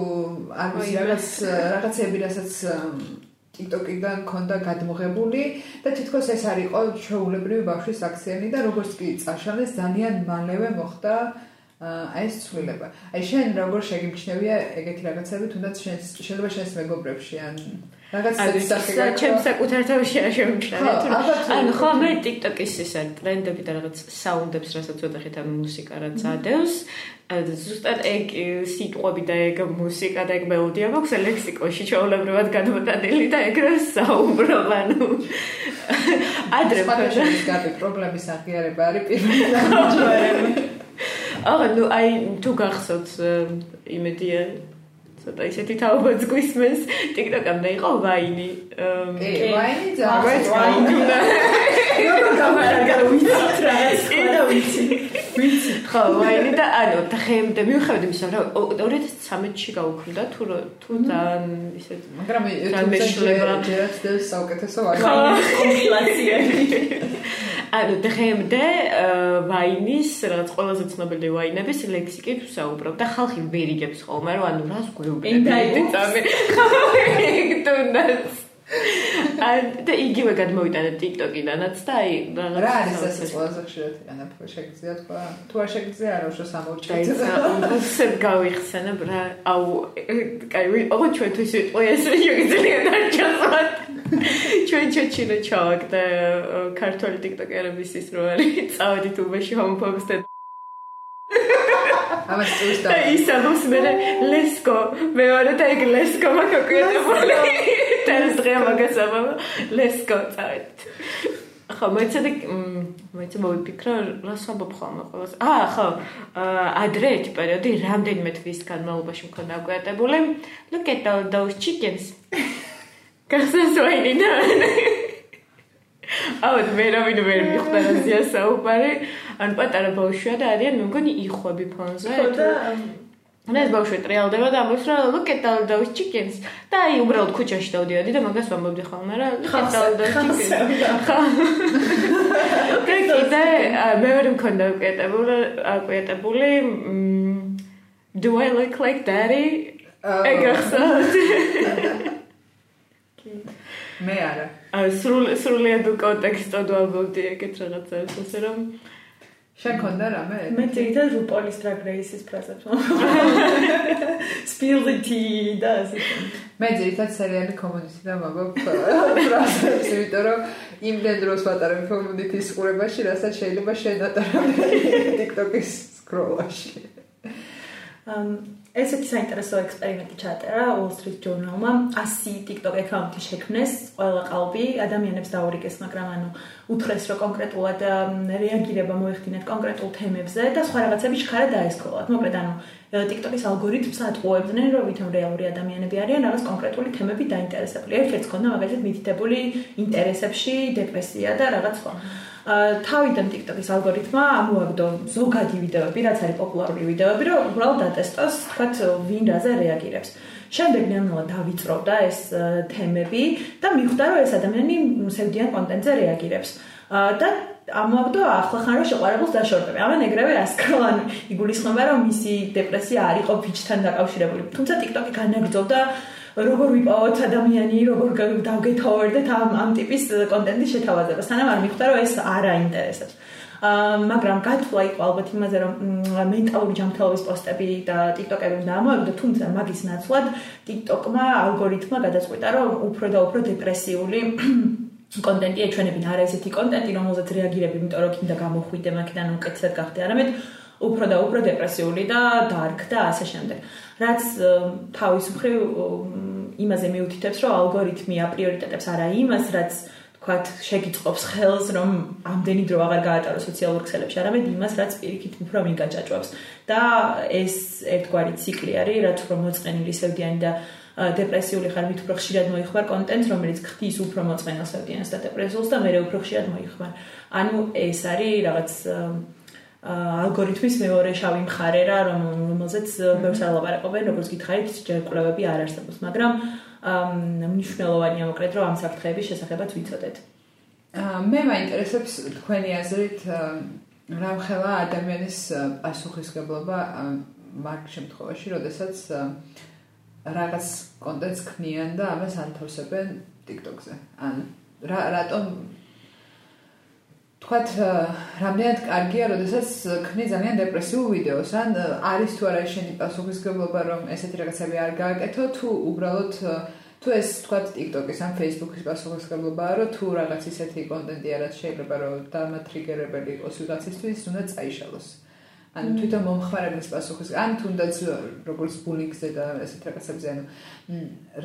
არ ვიცი რაღაც რაღაცები რასაც TikTok-იდან ქონდა გადმოღებული და თითქოს ეს არისო ჩაულებრივი ბავშვის აქციონი და როგორც კი წაშალეს ძალიან მალევე მოხდა აი ეს ცვლილება. აი შენ როგორ შეგიმჩნევია ეგეთი რაღაცები? თუნდაც შენ შეიძლება შენს მეგობრებში ან რაღაც სახე ჩემს საკუთარ თავში არ შემჩნევია თუ ანუ ხო მე TikTok-ის ის არის ტრენდები და რაღაც საუნდებს რასაც ვეთახეთ ამ მუსიკა რაც ადევს. ზუსტად ეგ სიტყვები და ეგ მუსიკა და ეგ მელოდია. მაქვს ლექსიკოში ჩაოლებრივად გადმოტანილი და ეგ საუბრობ ანუ ადრე ფაქტობრივად გაბი პრობლემის აღიარება არის პირველი აა ნუ აი თუ გახსოვთ იმედია ცოტა ისეთი თაობაც გვისმენს TikTok-ამდე იყო ვაინი. კი, ვაინი ძალიან ვაინი. როგორ გამარაგა ვიცით რა ეს ყველა ვიცი. ვიცი. ხო, ვაინი და ანუ დღემდე მივხვდი მის რა 2013-ში გაუქმდა თუ თუ ძალიან ისეთ მაგრამ YouTube-ზე ჯერაც და საუკეთესო ვაინი კომპილაციები. ანუ დღემდე ვაინის რაღაც ყველაზე ცნობილი ვაინების ლექსიკით ვსაუბრობ და ხალხი ვერ იგებს ხოლმე რომ ანუ რას გვეუბნები წამი? ხალხი და იგივე გადმოვიტანე TikTok-იდანაც და აი რა არის ეს ყველაზე ხშირად იყენებ შეგიძლია თქვა თუ არ შეგიძლია არა უშო სამორჩეთ და გავიხსენებ რა აუ კაი ოღო ჩვენთვის ვიტყვი ეს შეგიძლია დაჭასოთ ჩვენ ჩეჩინე ჩავაკ და ქართული TikTok-ერების ის რო არის წავედით უბეში homophobic და ამას წუს და ისაბოს მე ლესკო მე ვარ და ეგ ლესკო მაგაკეთებული თერს დღე მაგასაბა ლესკო წავედით ხო მეცადე მეცადე მოვიფიქრო რა საბობ ხოლმე ყოველს აა ხო ადრე ერთი პერიოდი რამდენიმე თვის განმავლობაში მქონდა აკვიატებული. Look at all those chickens. გასას ვაინა აუ მე რა ვინ ვერ მიხვდა რა ზია საუბარი. ან პატარა ბავშვია და არიან მე მგონი იხვები ფონზე. ხო და ანუ ეს ბავშვი ტრიალდება და ამბობს რა look at all those chickens. და აი უბრალოდ ქუჩაში დავდიოდი და მაგას ვამბობდი ხოლმე რა look at all those chickens. ხა კიდე მე ვერ მქონდა აკეთებული აკეთებული do i look like daddy? ეგახსოვთ მე არა. სრულ სრულიად კონტექსტად ვაბობდი ეგეთ რაღაცას, ასე რომ შენ კონდა რამე? მე თვითონ რუპოლის drag race-ის ფრაზებს. spill the tea და ასე. მე თვითონ სერიალი კომუნისტი და მაგობ ფრაზებს, იმიტომ რომ იმდენ დროს ვატარებ კომუნისტის ყურებაში, რასაც შეიძლება შენ ატარავ TikTok-ის სკროლაში. ამ ესეთი საინტერესო ექსპერიმენტი ჩაატერა Wall Street Journal-მა 100 TikTok account-ი შექმნეს ყველა ყალბი ადამიანებს დაურიგეს, მაგრამ ანუ უთხრეს, რომ კონკრეტულად რეაგირება მოეხდინათ კონკრეტულ თემებზე და სხვა რაღაცები შეხარა დაესკროლათ. მოკლედ ანუ TikTok-ის ალგორითმს ატყუებდნენ, რომ ვითომ რეალური ადამიანები არიან რაღაც კონკრეტული თემები დაინტერესებული. ერთ-ერთს ქონდა მაგალითად მითითებული ინტერესებში დეპრესია და რაღაც სხვა. თავიდან TikTok-ის ალგორითმა ამოაგდო ზოგადი ვიდეოები, რაც არის პოპულარული ვიდეოები, რომ უბრალოდ დატესტოს, თქვათ, ვინ რაზე რეაგირებს. შემდეგ ნამდვილად დავიწროვდა ეს თემები და მიხვდა, რომ ეს ადამიანი სევდიან კონტენტზე რეაგირებს. და ამავდრო ახლა ხან რომ შეყარებულს დაშორტები. ამან ეგრევე ასკროლან იგულისხმება რომ მისი დეპრესია არ იყო ფიჩთან დაკავშირებული. თუმცა TikTok-ი განაგრძობდა როგორ ვიპოვოთ ადამიანი, როგორ დავგეთოვერდეთ ამ ამ ტიპის კონტენტის შეთავაზებას. სანამ არ მიხვდა რომ ეს არ აინტერესებს. აა მაგრამ გათვლა იყო ალბათ იმაზე რომ მენტალური ჯანმრთელობის პოსტები და TikTok-ები უნდა ამოვიდო, თუმცა მაგის ნაცვლად TikTok-მა ალგორითმა გადაწყვიტა რომ უფრო და უფრო დეპრესიული კონტენტი ეჩვენებინა არა ესეთი კონტენტი რომელზეც რეაგირები იმიტომ რომ კიდე გამოხვიდე მაგიდან უკეთესად გახდე არამედ უფრო და უფრო დეპრესიული და დარკ და ასე შემდეგ. რაც თავის მხრივ იმაზე მიუთითებს რომ ალგორითმი აპრიორიტეტებს არა იმას რაც თქვათ შეგიწყობს ხელს რომ ამდენი დრო აღარ გაატარო სოციალურ ქსელებში არამედ იმას რაც პირიქით უფრო მიგაჭაჭვავს. და ეს ერთგვარი ციკლი არის რაც უფრო მოწყენილი სევდიანი და დეპრესიული ხარ მით უფრო ხშირად მოიხმარ კონტენტს რომელიც ხდის უფრო მოწყენილს ავდიანს და დეპრესულს და მეორე უფრო ხშირად მოიხმარ. ანუ ეს არის რაღაც ალგორითმის მეორე შავი მხარე რა რომელზეც ბევრს არ ლაპარაკობენ როგორც გითხარით ჯერ კვლევები არ არსებობს მაგრამ მნიშვნელოვანია მოკლედ რომ ამ საფრთხეების შესახებაც ვიცოდეთ მე მაინტერესებს თქვენი აზრით რა ხელა ადამიანის პასუხისგებლობა მაგ შემთხვევაში როდესაც რაღაც კონტენტს ქმნიან და ამას ანთავსებენ TikTok-ზე. ან რა რატომ თქვათ რამდენად კარგია, როდესაც ქმნი ძალიან დეპრესიულ ვიდეოს, ან არის თუ არა შენი პასუხისგებლობა, რომ ესეთი რაღაცები არ გააკეთო, თუ უბრალოდ თუ ეს თქვათ TikTok-ის ან Facebook-ის პასუხისგებლობაა, რომ თუ რაღაც ისეთი კონტენტია, რაც შეიძლება რომ დამატრიგერებელი იყოს ვიღაცისთვის, უნდა წაიშალოს. ან თვითონ მომხმარებლის პასუხის ან თუნდაც როგორც ბულინგზე და ესეთ რაღაცებზე ანუ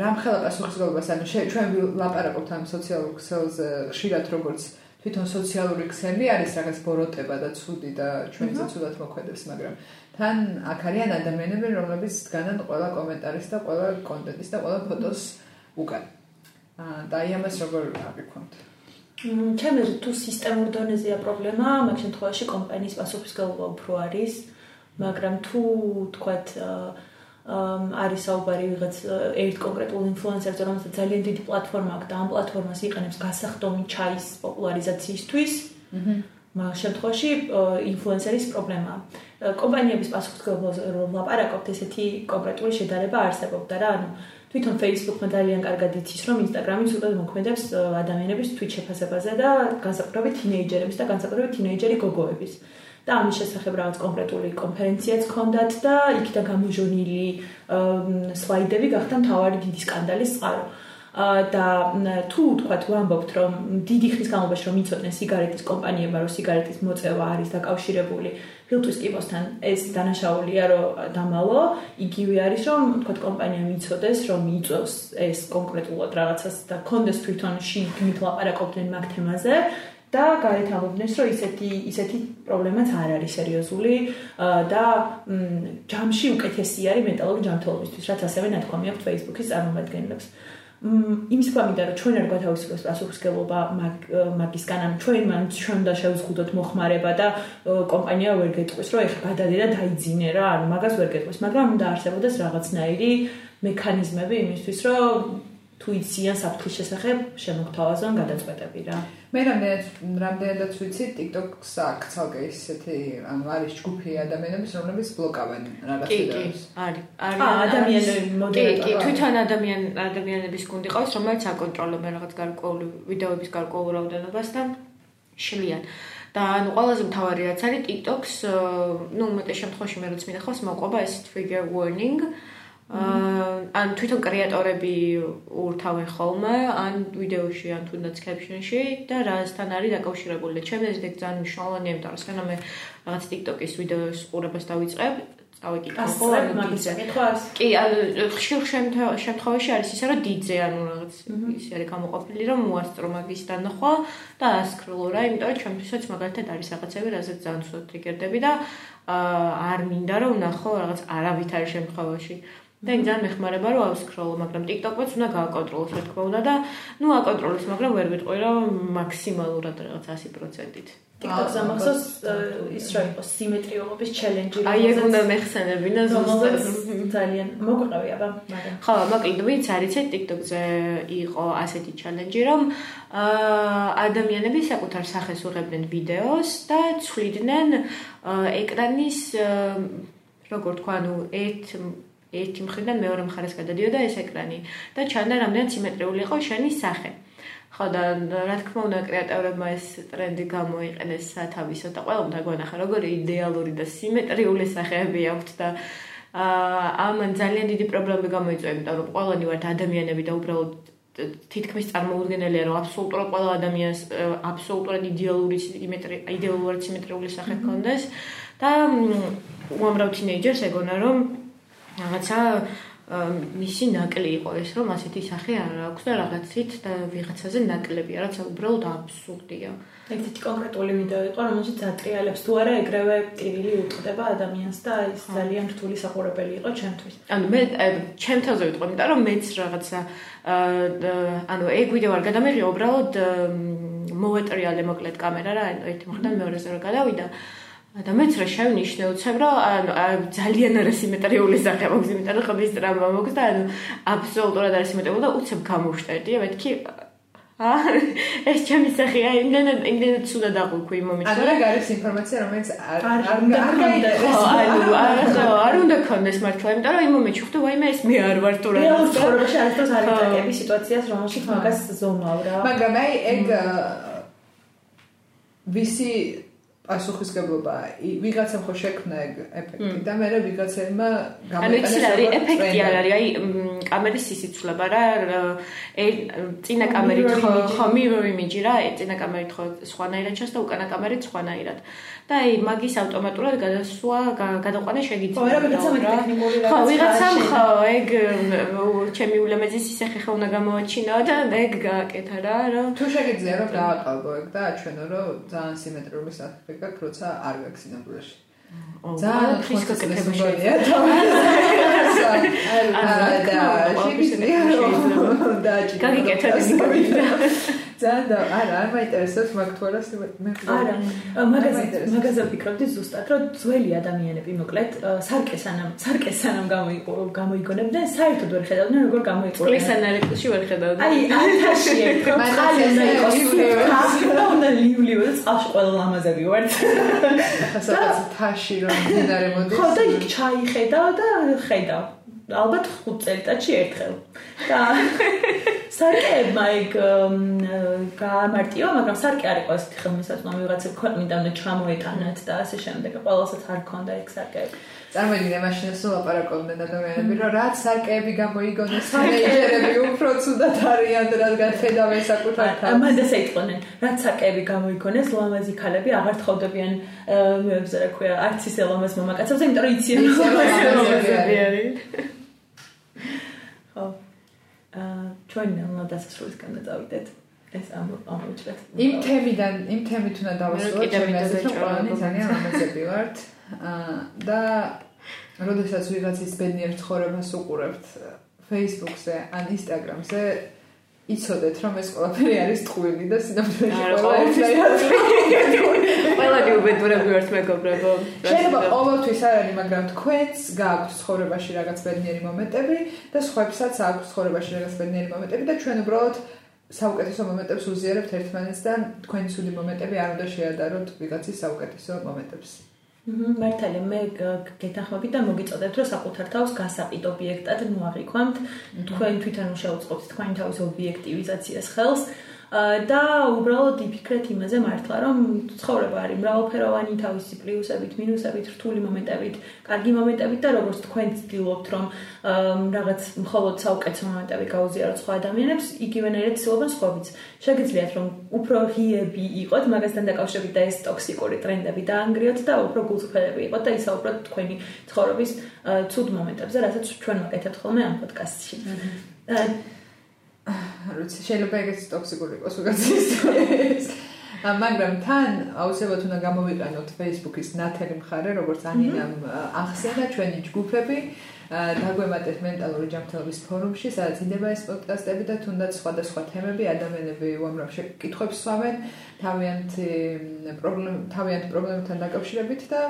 რამხელა პასუხისგებლობას ანუ ჩვენ ვლაპარაკობთ ამ სოციალურ ქსელზე ხშირად როგორც თვითონ სოციალური ქსელი არის რაღაც ბოროტება და ცუდი და ჩვენზე ცუდად მოქმედებს მაგრამ თან აქ არიან ადამიანები რომლებიც დგანან ყველა კომენტარის და ყველა კონტენტის და ყველა ფოტოს უკან. და აი ამას როგორ აღიქვამთ? ჩემი თუ სისტემურ დონეზეა პრობლემა, მაგ შემთხვევაში კომპანიის პასუხისგებლობა უფრო არის, მაგრამ თუ თქვათ არის საუბარი ვიღაც ერთ კონკრეტულ ინფლუენსერზე, რომელსაც ძალიან დიდი პლატფორმა აქვს და ამ პლატფორმას იყენებს გასახდომი ჩაის პოპულარიზაციისთვის, მაგ შემთხვევაში ინფლუენსერის პრობლემაა. კომპანიების პასუხისგებლობაზე რომ ლაპარაკობთ, ესეთი კონკრეტული შედარება არსებობდა რა, ანუ თვითონ Facebook-მა ძალიან კარგად იცის, რომ Instagram-ი სულად მოქმედებს ადამიანების თვით შეფასებაზე და განსაკუთრებით თინეიჯერების და განსაკუთრებით თინეიჯერი გოგოების. და ამის შესახებ რაღაც კონკრეტული კონფერენციაც ჰქონდათ და იქიდან გამოჟონილი სლაიდები გახდა მთავარი დიდი სკანდალის წყარო. და თუ თქვათ ვამბობთ რომ დიდი ხნის განმავლობაში რომ იწოდნენ სიგარეტის კომპანიებმა რომ სიგარეტის მოწევა არის დაკავშირებული ფილტვის კიბოსთან ეს დანაშაულია რომ დამალო. იგივე არის რომ თქვათ კომპანია მიწოდეს რომ იწოს ეს კონკრეტულად რაღაცას და კონდეს თვითონ შიგნით ლაპარაკობდნენ მაგ თემაზე და გარეთ ამობდნენ რომ ისეთი ისეთი პრობლემაც არ არის სერიოზული და ჯამში უკეთესი არის მენტალური ჯანმრთელობისთვის რაც ასევე ნათქვამი აქვს Facebook-ის წარმომადგენლებს იმის ფამიდა რომ ჩვენ არ გვათავისუფლებს პასუხისგებლობა მაგისგან ან ჩვენ მან ჩვენ და შევზღუდოთ მოხმარება და კომპანია ვერ გეტყვის რომ ეხლა გადადე და დაიძინე რა ანუ მაგას ვერ გეტყვის მაგრამ უნდა არსებობდეს რაღაცნაირი მექანიზმები იმისთვის რომ თუ იციან საფრთხის შესახებ შემოგთავაზონ გადაწყვეტები რა. მე რამდენად რამდენადაც ვიცი TikTok-ს აქვს ცალკე ისეთი ანუ არის ჯგუფი ადამიანების რომლებიც ბლოკავენ რაღაც ვიდეოს. არის არის ადამიანები მოდერატორი. კი, კი, თვითონ ადამიან ადამიანების გუნდი ყავს რომელიც აკონტროლებენ რაღაც გარკვეული ვიდეოების გარკვეულ რაოდენობას და შლიან. და ანუ ყველაზე მთავარი რაც არის TikTok-ს ნუ უმეტეს შემთხვევაში მე როც მინახავს მოყვება ეს trigger warning ან თვითონ კრეატორები ურთავენ ხოლმე ან ვიდეოში ან თუნდაც caption-ში და რასთან არის დაკავშირებული. ჩემს ეს ძალიან მნიშვნელოვანია, იმიტომ რომ სანამ მე რაღაც TikTok-ის ვიდეოს ყურებას დავიწყებ, წავიკითხე მაგის კითხვას. კი, ხშირ შემთხვევაში არის ისე, რომ დიძე ანუ რაღაც ისე არის გამოყოფილი, რომ მოასწრო მაგის დანახვა და ასკროლო რა, იმიტომ რომ ჩემთვისაც მაგალითად არის რაღაცები, რასაც ძალიან სულ ტრიგერდები და არ მინდა რომ ნახო რაღაც არავითარი შემთხვევაში. და იქ ძალიან მეხმარება რომ ავსკროლო, მაგრამ TikTok-ს უნდა გააკონტროლოს რა თქმა უნდა და ნუ აკონტროლოს, მაგრამ ვერ ვიტყვი რომ მაქსიმალურად რაღაც 100%-ით. TikTok-ს ამახსოვს ის რა იყო სიმეტრიულობის ჩელენჯი აი ეგ უნდა მეხსენებინა ზუსტად ძალიან მოგვიყევი აბა მაგრამ ხო მოკლედ ვინც არიცით TikTok-ზე იყო ასეთი ჩელენჯი რომ ადამიანები საკუთარ სახეს უღებდნენ ვიდეოს და ცვლიდნენ ეკრანის როგორ თქვა ნუ ერთ ერთი მხრიდან მეორე მხარეს გადადიოდა ეს ეკრანი და ჩანდა რამდენად სიმეტრიული იყო შენი სახე. ხო და რა თქმა უნდა კრეატიულებმა ეს ტრენდი გამოიყენეს სათავისო და ყველამ დაგვანახა როგორი იდეალური და სიმეტრიული სახეები აქვთ და აა ამან ძალიან დიდი პრობლემები გამოიწვია იმიტომ რომ ყველანი ვართ ადამიანები და უბრალოდ თითქმის წარმოუდგენელია რომ აბსოლუტურად ყველა ადამიანს აბსოლუტურად იდეალური სიმეტრი იდეალური სიმეტრიული სახე ჰქონდეს და უამრავ თინეიჯერს ეგონა რომ რაღაცა მისი ნაკლი იყო ეს რომ ასეთი სახე არ აქვს და რაღაცით და ვიღაცაზე ნაკლებია რაც უბრალოდ აბსურდია. ეგეთი კონკრეტული ვიდეო იყო რომელშიც ატრიალებს თუ არა ეგრევე ტირილი უწდება ადამიანს და ის ძალიან რთული სახურებელი იყო ჩემთვის. ანუ მე ჩემთანზე ვიტყვი, იმიტომ რომ მეც რაღაცა ანუ ეგ ვიდეო არ გადამიღია უბრალოდ მოვეტრიალე მოკლედ კამერა რა ერთი მხრიდან მეორეზე რა გადავიდა. და მეც რა შევნიშნე უცებ რომ ანუ ძალიან არასიმეტრიული სახე მაქვს იმიტომ რომ ხომ ის ტრამვა მაქვს და ანუ აბსოლუტურად არასიმეტრიული და უცებ გამოვშტერდი და მეთქი აა ეს ჩემი სახეა იმდენად იმდენად ცუდა დაყუქი მომიშვა ანუ რა გარის ინფორმაცია რომელიც არ არ ანუ არ არ უნდა კონდეს მართლა იმიტომ რომ იმ მომენტში ხვდი ვაიმე ეს მე არ ვარ თუ რა რა ცხოვრებაში არის და არის ტაკები სიტუაციას რომელშიც მაგას ზომავ რა. მაგრამ აი ეგ ვისი პასუხისგებლობა. ვიღაცამ ხო შექმნა ეგ ეფექტი და მე ვიღაცებმა გამოიყენა ანუ ის არის ეფექტი არ არის. აი კამერის სიცოცხლება რა წინა კამერით ხო ხო mirror image რა წინა კამერით ხო სხვანაირად ჩანს და უკანა კამერით სხვანაირად და აი მაგის ავტომატურად გადასვლა გადაყვანა შეგიძლია. ხო, რა ვიღაცა მე ტექნიკური რაღაცა. ხო, ვიღაცამ ხო, ეგ ჩემი ულამაზი სისხლი ხო უნდა გამოაჩინო და ეგ გააკეთა რა, რომ თუ შეგიძლია რომ დააყალბო ეგ და აჩვენო რომ ძალიან სიმეტრიული საფრთხე გაქვს, როცა არ ვაქცინებულში. ძალიან ფრისკოკეთება შეიძლება. და შეგიძლია რომ დააჭირო. გაგიკეთა ეს ძალიან და არა არ მაინტერესებს მაგ თუ არა მე არა მაგაზე მაგაზე ვფიქრობდი ზუსტად რომ ძველი ადამიანები მოკლედ სარკესანამ სარკესანამ გამოიყო გამოიგონებდნენ საერთოდ ვერ ხედავდნენ როგორ გამოიყო კლისანარეკში ვერ ხედავდნენ აი ათაში ერთხელ ხალი უნდა იყოს სულ უნდა ლივლივ და წყალში ყველა ლამაზები ვართ ახლა სადაც თაში რომ დინარე მოდის. ხო და იქ ჩაიხედავ და ხედავ ალბათ 5 წელიწადში ერთხელ და სარკეებმა ეგ გაამარტიო, მაგრამ სარკე არ იყო ესეთი ხელმისაწვდომი ვიღაცა ქვეყნიდან და ჩამოეტანათ და ასე შემდეგ. ყველასაც არ ქონდა ეგ სარკეები. წარმოიდგინე მაშინ ეს ლაპარაკობდნენ ადამიანები, რომ რაც სარკეები გამოიგონეს, მენეჯერები უფრო ცუდად არიან, რადგან ხედავენ საკუთარ თავს. ამან და საიტყვნენ, რაც სარკეები გამოიგონეს, ლამაზი ქალები აღარ თხოვდებიან მეებზე რა ქვია, არც ისე ლამაზ მომაკაცებს, იმიტომ რომ იციან ლამაზები არის. ჩვენ უნდა დასასრულისკენ დავიდეთ ეს ამ ამოჭრეთ იმ თემიდან იმ თემით უნდა დავასრულოთ ჩვენ ასე რომ ყველანი ძალიან ამასები ვართ. და როდესაც ვიღაცის ბედნიერ ცხოვრებას უყურებთ Facebook-ზე ან Instagram-ზე იცოდეთ რომ ეს ყველაფერი არის ტყუილი და სინამდვილეში ყველა ერთად ყველანი უბედურები ვართ მეგობრებო შეიძლება ყოველთვის არ არის მაგრამ თქვენს გააქვთ ცხოვრებაში რაღაც ბედნიერი მომენტები და სხვაებსაც აქვს ცხოვრებაში რაღაც ბედნიერი მომენტები და ჩვენ უბრალოდ საუკეთესო მომენტებს უზიარებთ ერთმანეთს და თქვენი ცუდი მომენტები არ უნდა შეადაროთ ვიღაცის საუკეთესო მომენტებს მართალია მე გეთანხმები და მოგიწოდეთ რომ საკუთარ თავს გასაყიდ ობიექტად ნუ აღიქვამთ თქვენ თვითონ შეუწყობთ თქვენი თავის ობიექტივიზაციას ხელს და უბრალოდ იფიქრეთ იმაზე მართლა რომ ცხოვრება არის მრავალფეროვანი თავისი პლუსებით, მინუსებით, რთული მომენტებით, კარგი მომენტებით და როგორც თქვენ ცდილობთ რომ რაღაც მხოლოდ საუკეთესო მომენტები გაუზიაროთ სხვა ადამიანებს, იგივენაირად ცდილობენ სხვაებიც. შეგიძლიათ რომ უფრო ღიები იყოთ მაგასთან დაკავშირებით და ეს ტოქსიკური ტრენდები დაანგრიოთ და უფრო გულწრფელები იყოთ და ისაუბროთ თქვენი ცხოვრების ცუდ მომენტებზე, რასაც ჩვენ მოგეთებთ ხოლმე ამ პოდკასტში. როცა შეიძლება ეგეც ტოქსიკური იყოს უგაცის მაგრამ თან აუცილებლად უნდა გამოვიყენოთ Facebook-ის ნათელი მხარე, როგორც ანინამ ახსენა ჩვენი ჯგუფები. დაგვემატეთ მენტალური ჯანმრთელობის ფორუმში, სადაც იდება ეს პოდკასტები და თუნდაც სხვადასხვა თემები, ადამიანები უამრავ შეკითხვებს სვამენ თავიანთი პრობლემ თავიანთი პრობლემებთან დაკავშირებით და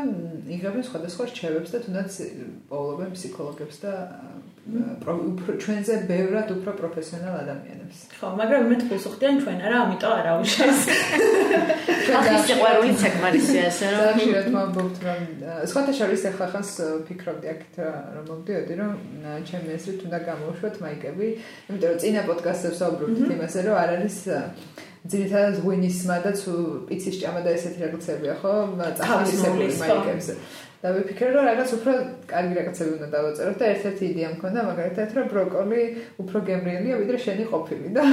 იღებენ სხვადასხვა რჩევებს და თუნდაც პოულობენ ფსიქოლოგებს და უფრო ჩვენზე ბევრად უფრო პროფესიონალ ადამიანებს. ხო, მაგრამ მე თქოს ხდიან ჩვენ არა, ამიტომ არა უშეს. ახლა სიყვარული საკმარისია ასე რომ. ზოგადად მომბობთ რომ სხვათა შორის ახლა ხანს ფიქრობდი აქეთ რომ მოვდიოდი რომ ჩემი ესრით უნდა გამოვშვათ მაიკები, იმიტომ რომ წინა პოდკასტებს ვაუბრობთ იმაზე რომ არ არის ძირითადად ღვინისმა და პიცის ჭამა და ესეთი რაღაცებია ხო? წახალისებული მაიკებზე. და ვიფიქრე რომ რაღაც უფრო კარგი რაღაცები უნდა დავაწერო და ერთ-ერთი იდეა მქონდა მაგალითად რომ ბროკოლი უფრო გემრიელია ვიდრე შენი ყოფილი და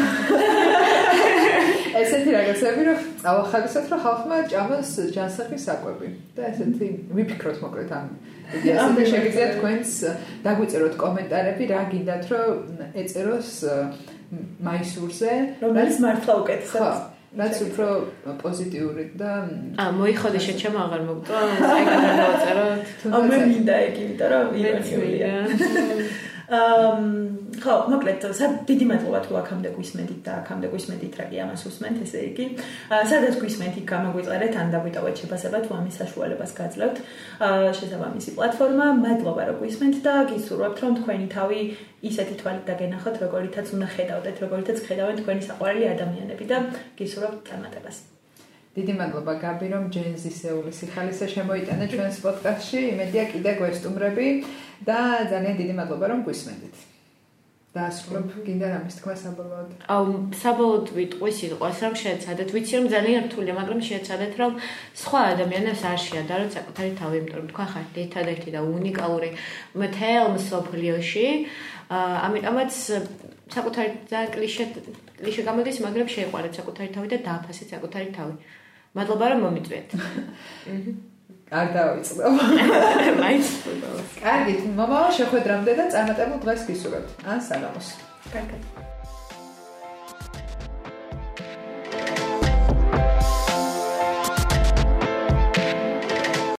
ესეთი რაღაცები რომ წავახალისოთ რომ ხალხმა ჭამას ჯანსაღი საკვები. და ესეთი ვიფიქროთ მოკლედ ამ იდეაზე და შეგიძლიათ თქვენს დაგვიწეროთ კომენტარები რა გინდათ რომ ეწეროს მაისურზე. რომელიც მართლა უკეთესად რაც უფრო პოზიტიური და ა მოიხოდე შეჩემ აღარ მოგწვა აი გადავაწერო თუნდაც მე მინდა ეგ იმიტომ რომ ამ ხო, მოკლედ, დიდი მადლობა თუ აქამდე გვისმენთ და აქამდე გვისმენთ რა კი ამას უსმენთ, ესე იგი. სადაც გვისმენთ, იქ გამოგვიწერეთ ან დაგვიტოვეთ შეფასება თუ ამის საშუალებას გაძლევთ. შესაბამისი პლატფორმა, მადლობა რომ გვისმენთ და გისურვებთ რომ თქვენი თავი ისეთი თვალით დაგენახოთ, როგორითაც უნდა ხედავდეთ, როგორითაც ხედავენ თქვენი საყვარელი ადამიანები და გისურვებთ წარმატებას. დიდი მადლობა გაბი რომ ჯენზისეული სიხალისე შემოიტანა ჩვენს პოდკასტში. იმედია კიდე გვესტუმრები და ძალიან დიდი მადლობა რომ გვისმენთ. და ასრულებ კიდე რამის თქვა საბოლოოდ. აუ, საბოლოოდ ვიტყვი სიტყვას რომ შეეცადეთ, ვიცი რომ ძალიან რთულია, მაგრამ შეეცადეთ რომ სხვა ადამიანებს არ შეადაროთ საკუთარი თავი, იმიტომ რომ თქვა ხარ ერთადერთი და უნიკალური მთელ მსოფლიოში. აა, ამიტომაც საკუთარი ძალიან კლიშე კლიშე გამოდის, მაგრამ შეეყვარეთ საკუთარი თავი და დააფასეთ საკუთარი თავი. მადლობა რომ მომიწვიეთ. არ დავიწყდო. მაინც. კარგი, მომავალ შეხვედრამდე და წარმატებულ დღეს გისურვებთ. ან საღამოს. კარგად.